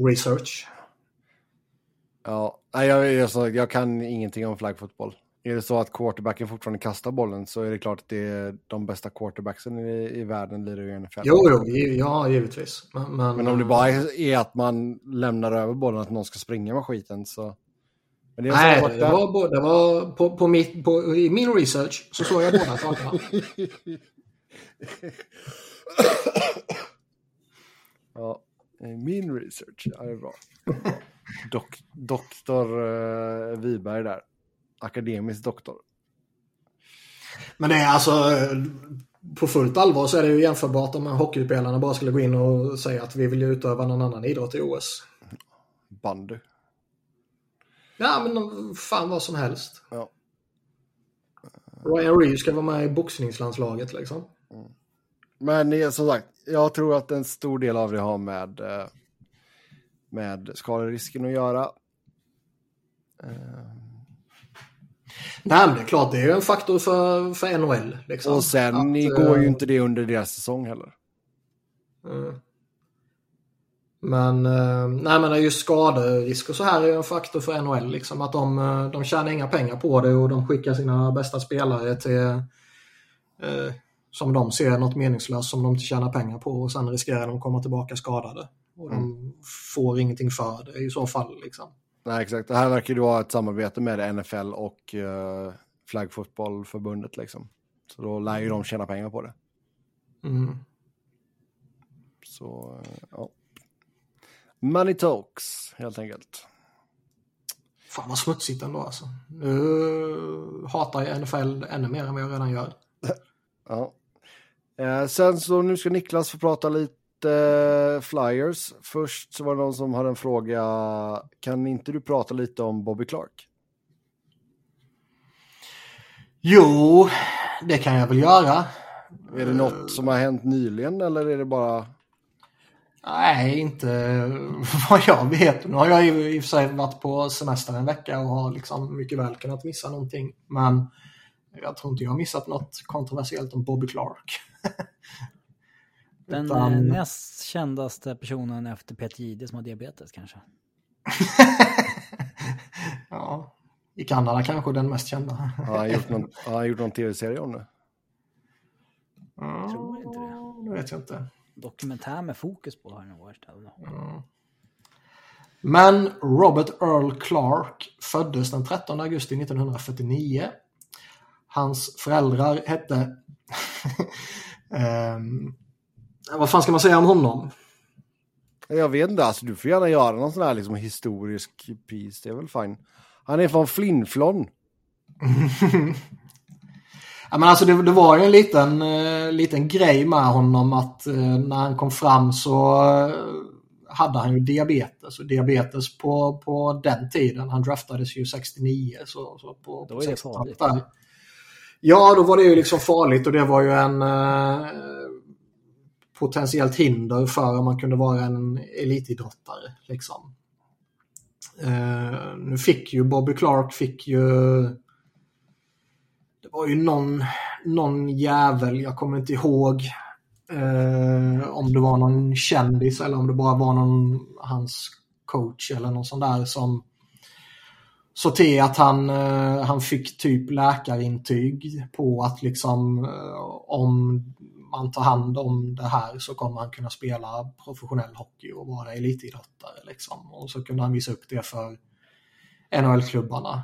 research. Ja, nej, jag, jag, jag kan ingenting om flaggfotboll. Är det så att quarterbacken fortfarande kastar bollen så är det klart att det är de bästa quarterbacksen i, i världen lirar i NFL. Jo, jo, ja, givetvis. Men, men, Men om det bara är, att man lämnar över bollen, att någon ska springa med skiten så... Det Nej, det var, det var på, på, mitt, på i min research så såg jag båda sakerna. (laughs) Ja, eh, min research, ja, det är bra. (laughs) Dok, doktor uh, Wiberg där. Akademisk doktor. Men det är alltså eh, på fullt allvar så är det ju jämförbart om hockeyspelarna bara skulle gå in och säga att vi vill ju utöva någon annan idrott i OS. Bandy. Ja, men fan vad som helst. Ja. Ryan Reeves ska vara med i boxningslandslaget liksom. Men eh, som sagt, jag tror att en stor del av det har med, eh, med skaderisken att göra. Nej, men det är klart, det är ju en faktor för, för NHL. Liksom. Och sen Att, går eh, ju inte det under deras säsong heller. Mm. Men, eh, nej men just skaderisk och så här är ju en faktor för NHL. Liksom, att de, eh, de tjänar inga pengar på det och de skickar sina bästa spelare till eh, som de ser något meningslöst som de inte tjänar pengar på och sen riskerar de att komma tillbaka skadade. Och de får ingenting för det i så fall. Liksom. Nej, exakt. Det här verkar ju vara ett samarbete med NFL och uh, flaggfotbollförbundet liksom. Så då lär ju de tjäna pengar på det. Mm. Så, eh, ja. Money talks, helt enkelt. Fan vad smutsigt ändå alltså. Nu hatar jag NFL ännu mer än vad jag redan gör. (laughs) Ja. Eh, sen så nu ska Niklas få prata lite eh, Flyers. Först så var det någon som hade en fråga. Kan inte du prata lite om Bobby Clark? Jo, det kan jag väl göra. Är det något som har hänt nyligen eller är det bara... Nej, inte (laughs) vad jag vet. Nu har jag ju i och för sig varit på semester en vecka och har liksom mycket väl kunnat missa någonting. Men jag tror inte jag har missat något kontroversiellt om Bobby Clark. (laughs) Den Utan- eh, näst kändaste personen efter Peter Jihde som har diabetes kanske. (laughs) ja, I Kanada kanske den mest kända. Har han gjort någon, har han gjort någon tv-serie om det? Ja, tror inte det. Det vet jag inte. Dokumentär med fokus på har det nog varit. något. Men Robert Earl Clark föddes den 13 augusti 1949. Hans föräldrar hette... (laughs) Ehm, vad fan ska man säga om honom? Jag vet inte, alltså du får gärna göra någon sån här liksom historisk piece, det är väl fine. Han är från Flinflon. (laughs) Ja, men alltså det, det var ju en liten, eh, liten grej med honom att eh, när han kom fram så eh, hade han ju diabetes. Och diabetes på, på den tiden, han draftades ju 69. Så, så på, på är det 60-talet farligt. där. Ja, då var det ju liksom farligt och det var ju en eh, potentiellt hinder för om man kunde vara en elitidrottare. Liksom. Eh, nu fick ju Bobby Clark fick ju det var ju någon, någon jävel, jag kommer inte ihåg eh, om det var någon kändis eller om det bara var någon hans coach eller någon sån där som så till att han, eh, han fick typ läkarintyg på att liksom eh, om man tar hand om det här så kommer han kunna spela professionell hockey och vara elitidrottare. Liksom. Och så kunde han visa upp det för NHL-klubbarna.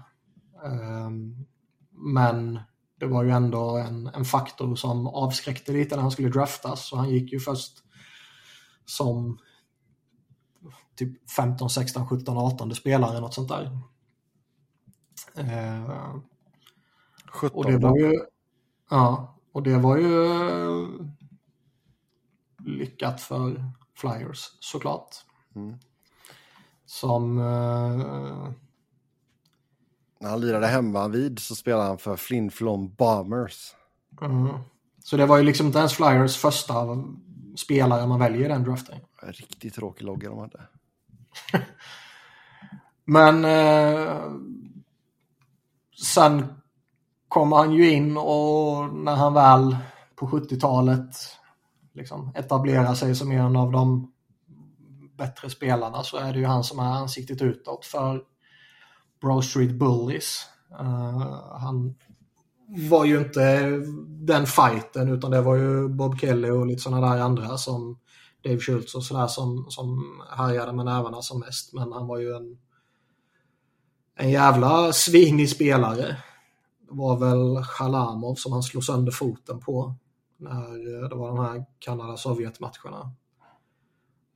Um, men det var ju ändå en, en faktor som avskräckte lite när han skulle draftas. Så han gick ju först som typ 15, 16, 17, 18 spelare, något sånt där. Uh, 17 och det var ju, ja, och det var ju lyckat för Flyers såklart. Mm. Som uh, När han lirade hemma vid så spelade han för Flin Flon Bombers. Mm. Så det var ju liksom inte ens Flyers första spelare man väljer i den draften. En Riktigt tråkig logga de hade. (laughs) Men eh, sen kom han ju in och när han väl på 70-talet liksom etablerar sig som en av de bättre spelarna så är det ju han som är ansiktet utåt för Broad Street Bullies. Uh, han var ju inte den fighten utan det var ju Bob Kelly och lite sådana där andra som Dave Schultz och sådär som, som härjade med nävarna som mest. Men han var ju en, en jävla svinig spelare. Var väl Chalamov som han slog sönder foten på när det var de här Kanada-Sovjet-matcherna.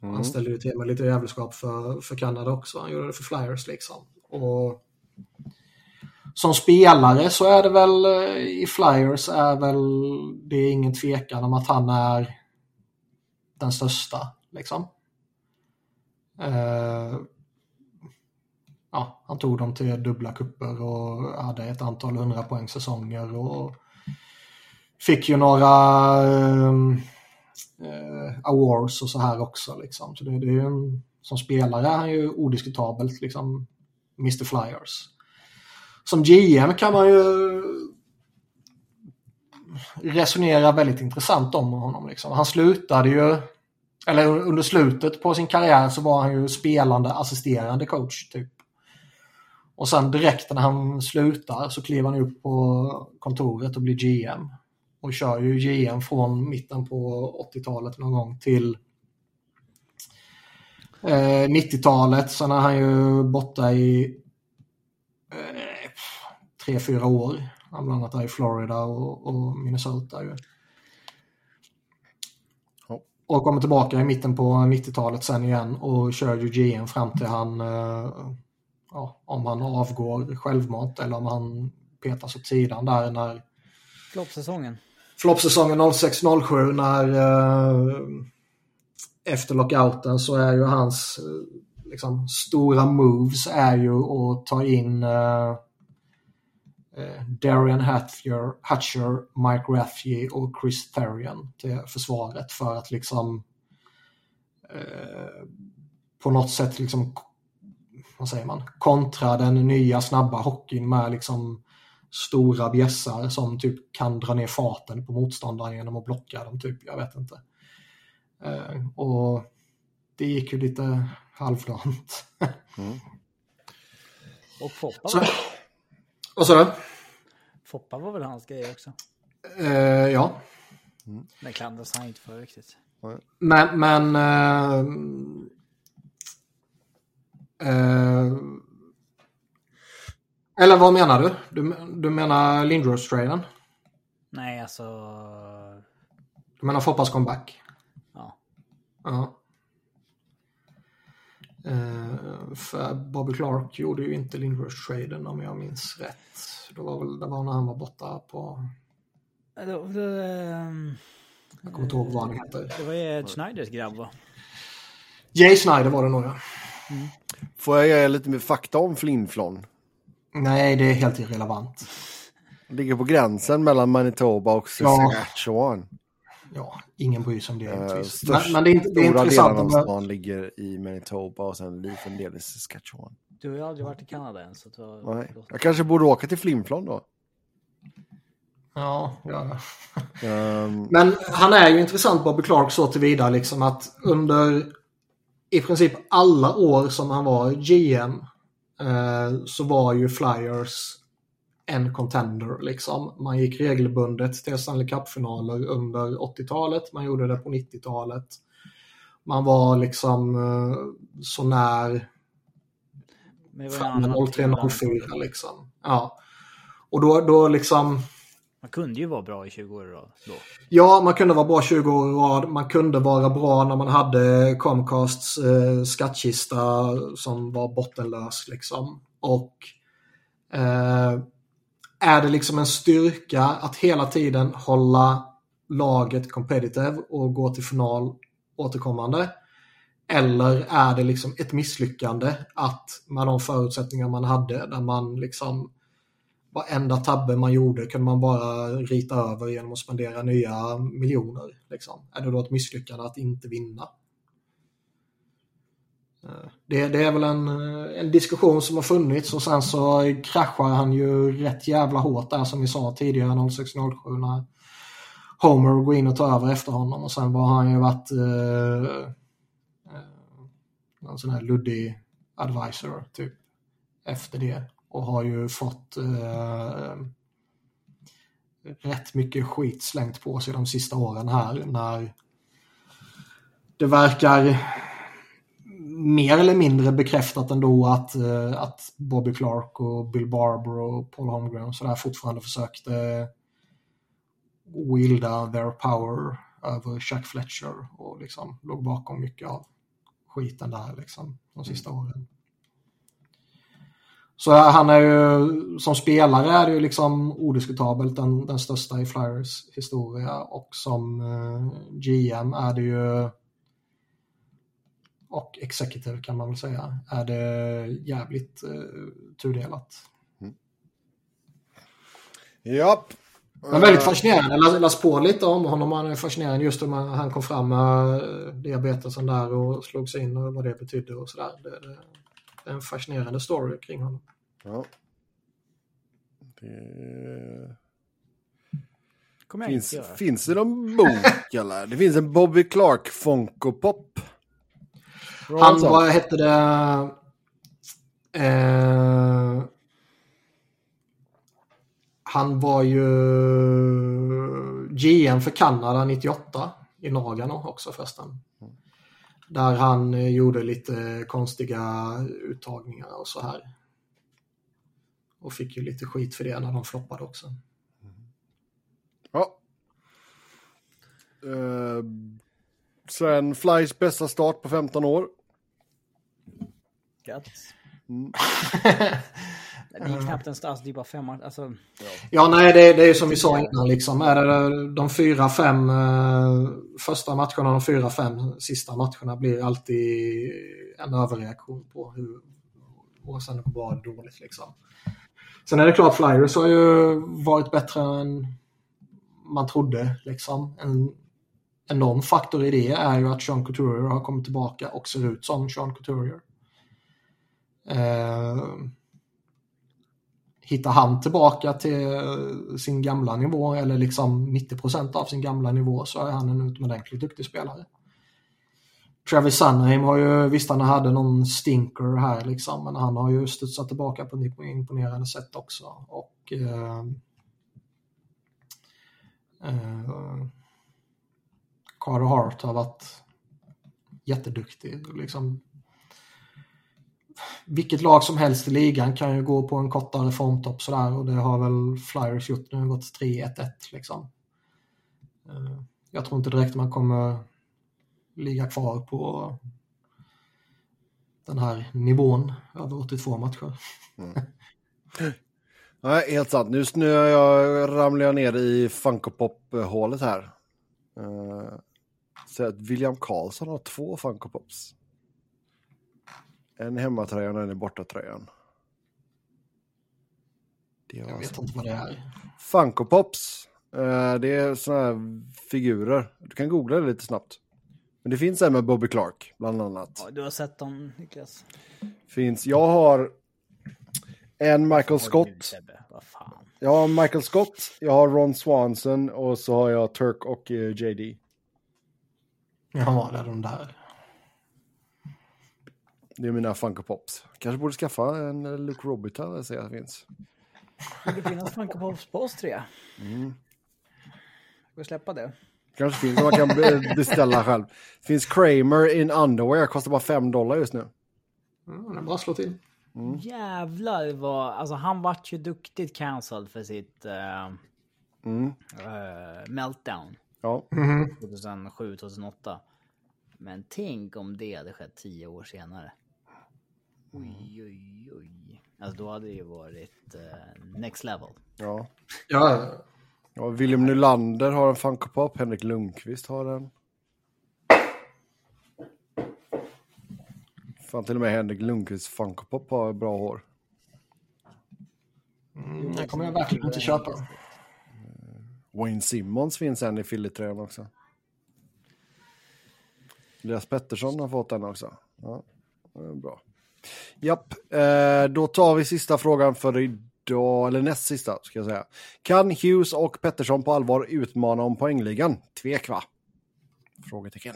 Mm. Han ställde ju till med lite jävelskap för, för Kanada också. Han gjorde det för Flyers liksom. Och som spelare så är det väl i Flyers är väl det är ingen tvekan om att han är den största liksom. Uh, ja, han tog dem till dubbla kupper och hade ett antal hundra poäng säsonger och fick ju några ehm, eh, awards och så här också liksom. Så det, det är ju en, som spelare är han ju odiskutabelt liksom Mr Flyers. Som GM kan man ju resonera väldigt intressant om honom. Liksom. Han slutade ju, eller under slutet på sin karriär så var han ju spelande assisterande coach typ. Och sen direkt när han slutar så kliver han upp på kontoret och blir GM. Och kör ju GM från mitten på 80-talet någon gång till eh, 90-talet. Sen är han ju borta i eh, tre, fyra år. Han bland annat är i Florida och, och Minnesota. Ju. Och kommer tillbaka i mitten på 90-talet sen igen och kör ju GM fram till han, eh, ja, om han avgår självmant eller om han petas åt sidan där när Floppsäsongen. floppsäsongen 06-07 när eh, efter lockouten så är ju hans eh, liksom, stora moves är ju att ta in eh, eh, Darian Hatcher, Hatcher, Mike Rathje och Chris Therian till försvaret för att liksom eh, på något sätt liksom vad säger man, kontra den nya snabba hockeyn med liksom stora bjässar som typ kan dra ner farten på motståndaren genom att blocka dem typ, jag vet inte. Eh, och det gick ju lite halvdant. Mm. Och Foppa, Så, vad sa du? Foppa var väl hans grej också. Eh, ja, Det klandras han inte för riktigt. men... men eh, eh, eller vad menar du? Du, du menar Lindros-traden? Nej, alltså... Du menar Foppas comeback? Ja. Ja. Eh, för Bobby Clark gjorde ju inte Lindros-traden om jag minns rätt. Det var väl det var när han var borta på... Det, det, ehm, Jag kommer inte ihåg vad han heter. det var ju Ed Schneiders grabb va? Jay Snyder var det nog ja. Får jag ge lite mer fakta om Flinflon? Nej, det är helt irrelevant. Ligger på gränsen mellan Manitoba och Ja. Saskatchewan. Ja, ingen bryr sig om det. Givetvis. störst- men, men det är, inte- det är Stora intressant. delar av stan ligger i Manitoba och sen en liten del i Saskatchewan. Du har ju aldrig varit i Kanada än så har... Nej. Jag kanske borde åka till Flinflon då. Ja, ja. Um, Men han är ju intressant Bobby Clark så tillvida liksom att under i princip alla år som han var GM eh, så var ju Flyers en contender liksom. Man gick regelbundet till Stanley Cup-finaler under 80-talet, man gjorde det på 90-talet. Man var liksom eh, så när framme annat 03-04 liksom. Ja. Och då, då liksom... Man kunde ju vara bra i 20 år i rad då. Ja, man kunde vara bra 20 år i rad. Man kunde vara bra när man hade Comcasts eh, skattkista som var bottenlös. Liksom. Och eh, är det liksom en styrka att hela tiden hålla laget competitive och gå till final återkommande? Eller är det liksom ett misslyckande att med de förutsättningar man hade där man liksom varenda tabbe man gjorde kunde man bara rita över genom att spendera nya miljoner. Liksom. Är det då ett misslyckande att inte vinna? Eh, det, det är väl en, eh, en diskussion som har funnits och sen så kraschar han ju rätt jävla hårt där som vi sa tidigare 06-07 när Homer går in och tar över efter honom och sen var han ju varit eh, eh, en sån här luddig advisor typ efter det och har ju fått eh, rätt mycket skit slängt på sig de sista åren här när det verkar mer eller mindre bekräftat ändå att, eh, att Bobby Clark och Bill Barber och Paul Holmgren och sådär fortfarande försökte wielda their power över Chuck Fletcher och liksom låg bakom mycket av skiten där liksom de sista åren. Så han är ju, som spelare är det ju liksom odiskutabelt den, den största i Flyers historia och som eh, GM är det ju och executive kan man väl säga, är det jävligt eh, tudelat. japp. Men väldigt fascinerande. Jag läs- läste på lite om honom. Han är fascinerande just hur man- han kom fram med eh, diabetesen där och slog sig in och vad det betydde och sådär. Det, det, en fascinerande story kring honom. Ja. Det... Finns, finns det någon bok (laughs) eller? Det finns en Bobby Clark Funko Pop. Han, vad hette det? Eh, han var ju GM för Kanada 98 i Nagano också förresten. Där han eh, gjorde lite konstiga uttagningar och så här. Och fick ju lite skit för det när de floppade också. Ja. Uh, Sven Flys bästa start på 15 år. Grattis. Mm. (laughs) (laughs) Det är knappt en start, det är bara fem matcher. Alltså, Ja, nej, det, det är ju som vi sa innan. Liksom. Är det de fyra, fem eh, första matcherna, de fyra, fem sista matcherna blir alltid en överreaktion på hur och sen går bra eller dåligt. Liksom. Sen är det klart, Flyers har ju varit bättre än man trodde. Liksom. En enorm faktor i det är ju att Sean Couturier har kommit tillbaka och ser ut som Sean Couturier. Eh, hittar han tillbaka till sin gamla nivå eller liksom 90% av sin gamla nivå så är han en utomordentligt duktig spelare. Travis Sunheim har ju, visst han hade någon stinker här liksom, men han har ju studsat tillbaka på ett imponerande sätt också. Och eh, eh, Carter Hart har varit jätteduktig. Liksom, vilket lag som helst i ligan kan ju gå på en kortare formtopp sådär och det har väl Flyers gjort nu, gått 3-1-1 liksom. Eh, jag tror inte direkt man kommer ligga kvar på den här nivån över 82 matcher. Mm. (laughs) Nej, helt sant. Nu, nu jag ramlar jag ner i Funko Pop-hålet här. Eh, så att William Karlsson har två Funko Pops. En hemmatröjan och en i bortatröjan. Det var Jag vet alltså inte vad det är. Funko Pops. Eh, det är sådana här figurer. Du kan googla det lite snabbt. Men det finns en med Bobby Clark, bland annat. ja, du har sett dem, Niklas? Finns, jag har en Michael Scott. Sebbe, Vad fan. Jag har Michael Scott, jag har Ron Swanson och så har jag Turk och eh, JD. Jaha, det är de där. Det är mina Funko Pops. Kanske borde skaffa en Luke Robita, jag ser att det finns. Det finns Funko Pops på oss tre. Mm. Får släppa det. Kanske finns, man kan be- beställa själv. Det finns Kramer in underwear, kostar bara 5 dollar just nu. Mm, det är bara att slå till. Jävlar vad, alltså han vart ju duktigt cancelled för sitt eh, Mm. eh, meltdown. Ja, 2007-2008. Men tänk om det hade skett tio år senare. Oj, oj, oj. Alltså då hade det ju varit eh, next level. ja. Ja, ja. William Nylander har en Funko Pop, Henrik Lundqvist har en. Fan, till och med Henrik Lundqvists Funko Pop har bra hår. mm, det kommer jag verkligen inte köpa. Wayne Simmons finns en i Philly-tröjan också. Elias Pettersson har fått den också. Ja, det är bra. Japp, eh, då tar vi sista frågan för idag, eller näst sista ska jag säga. Kan Hughes och Pettersson på allvar utmana om poängligan? Tvek va? Frågetecken.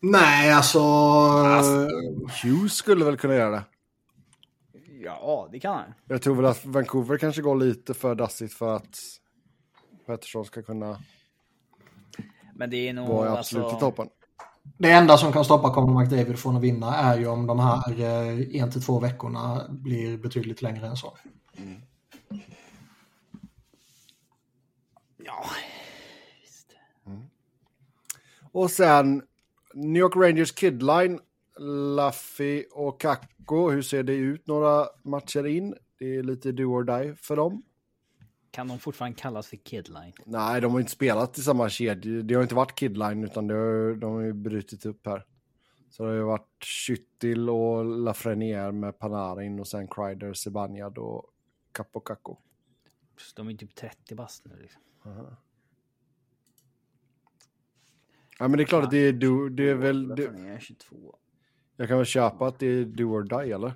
Nej, alltså... Hughes skulle väl kunna göra det. Ja, det kan han. Jag tror väl att Vancouver kanske går lite för dassigt för att Pettersson ska kunna Men det är nog vara absolut alltså, i toppen. Det enda som kan stoppa Conor McDavid från att vinna är ju om de här eh, en till två veckorna blir betydligt längre än så. Ja, visst. Och sen New York Rangers Kidline, Luffy och Kakko. Hur ser det ut några matcher in? Det är lite do or die för dem. Kan de fortfarande kallas för Kidline? Nej, de har inte spelat i samma kedja. Det har inte varit Kidline utan det har, de har ju brutit upp här. Så det har ju varit Schüttil och Lafreniere med Panarin och sen Kreider, Zibanejad och Capo Kakko. De är typ 30 bast nu liksom. Ja, men det är klart att det är, do, det är väl... Det, Jag är 22. jag kan väl köpa att det är do or die, eller?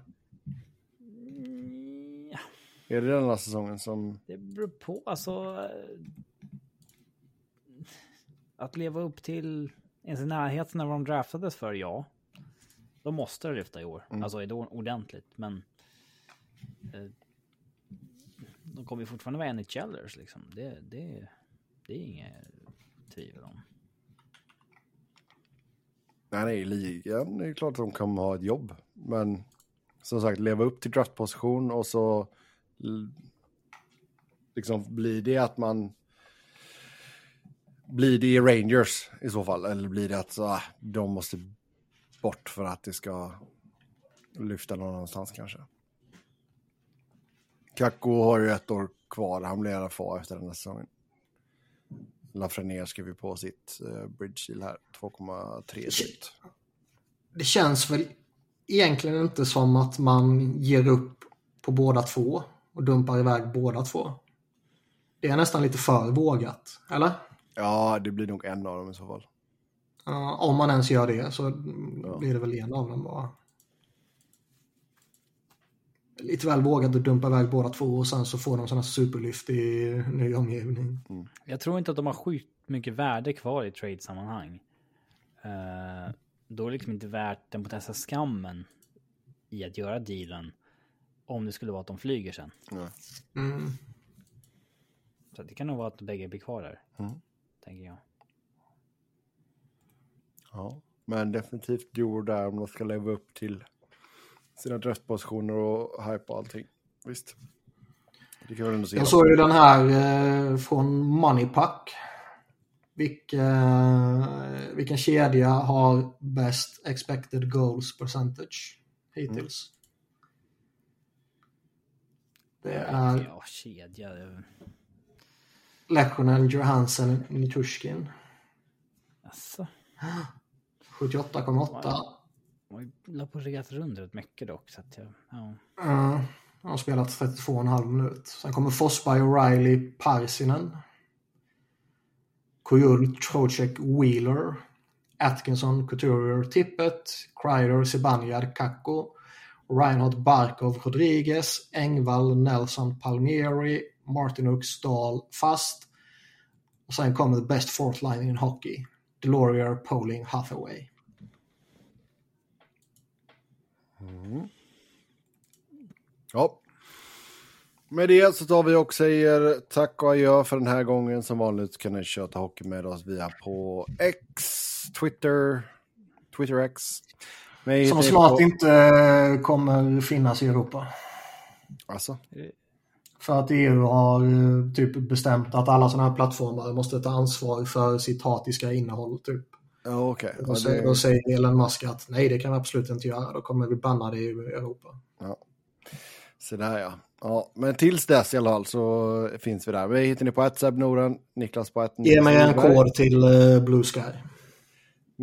Mm, Är det den här säsongen som... det beror på alltså. eh, Att leva upp till ens i närheten när de draftades för, ja. De måste det lyfta i år. Alltså är det ordentligt, men. eh, De kommer ju fortfarande vara NHLers liksom. Det, det, det är inget tvivel om. Nej, nej, i ligan är det klart att de kommer ha ett jobb. Men som sagt, leva upp till draftposition och så liksom blir det att man blir det i Rangers i så fall? Eller blir det att så, ah, de måste bort för att det ska lyfta någon annanstans kanske? Kakko har ju ett år kvar, han blir RFA efter den här säsongen. Lafreniere skrev ju på sitt uh, bridge deal här, 2,3 drygt. Det känns väl egentligen inte som att man ger upp på båda två och dumpar iväg båda två. Det är nästan lite för vågat, eller? Ja, det blir nog en av dem i så fall. Ja, om man ens gör det så Ja. blir det väl en av dem bara. Lite väl vågat att dumpa iväg båda två och sen så får de sådana superlyft i ny omgivning. Jag tror inte att de har sjukt mycket värde kvar i trade-sammanhang. Uh, då är det liksom inte värt den potentiella skammen i att göra dealen. Om det skulle vara att de flyger sen. Ja. Mm. Så det kan nog vara att bägge blir kvar där. Mm. Tänker jag. Ja, men definitivt or die om de ska leva upp till sina draftpositioner och hype och allting. Visst. Det kan vi ändå se. Jag såg ju den här eh, från Moneypuck. Vilka, vilken kedja har bäst expected goals percentage hittills? Det är Ja, kedja. Lekkonen, Johansen, Nitushkin. Alltså, 78,8. jag la på regat runt rätt mycket dock. Så att jag, ja. Uh, han har spelat 32,5 minut. Sen kommer Forsberg, O'Reilly, Parsinen. Kujul, Trocek, Wheeler. Atkinson, Couturier, Tippett, Kreider, Zibanejad, Kakko. Reinhardt Barkov Rodriguez, Engvall Nelson Palmieri, Martinuk Stahl Fast. Och sen kommer the best fourth line in hockey. Delorier Poling Hathaway. Mm. Ja. Med det så tar vi och säger tack och adjö för den här gången. Som vanligt kan ni köta hockey med oss via på X, Twitter, Twitter X. Mig Som ni snart på- inte kommer finnas i Europa. Alltså, För att EU har eh, typ bestämt att alla sådana här plattformar måste ta ansvar för sitt hatiska innehåll. Typ. ja okej. Då, Ja, säger, det- då säger Elon Musk att nej, det kan vi absolut inte göra. Då kommer vi banna det i Europa. Så där ja. ja. Men tills dess i alla fall så finns vi där. Vi hittar ni på ett Noren, Niklas på ett Ge mig en kod till eh, Blue Sky.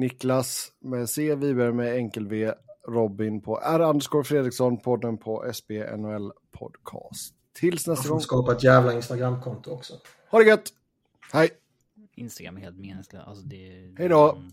Niklas med C, Wiberg med enkel V, Robin på R underscore Fredriksson, podden på SBNL podcast. Tills Jag nästa får gång. skapa ett jävla Instagramkonto också. Ha det gött! Hej! Instagram är helt meningslöst. Alltså det... Hej då. Mm.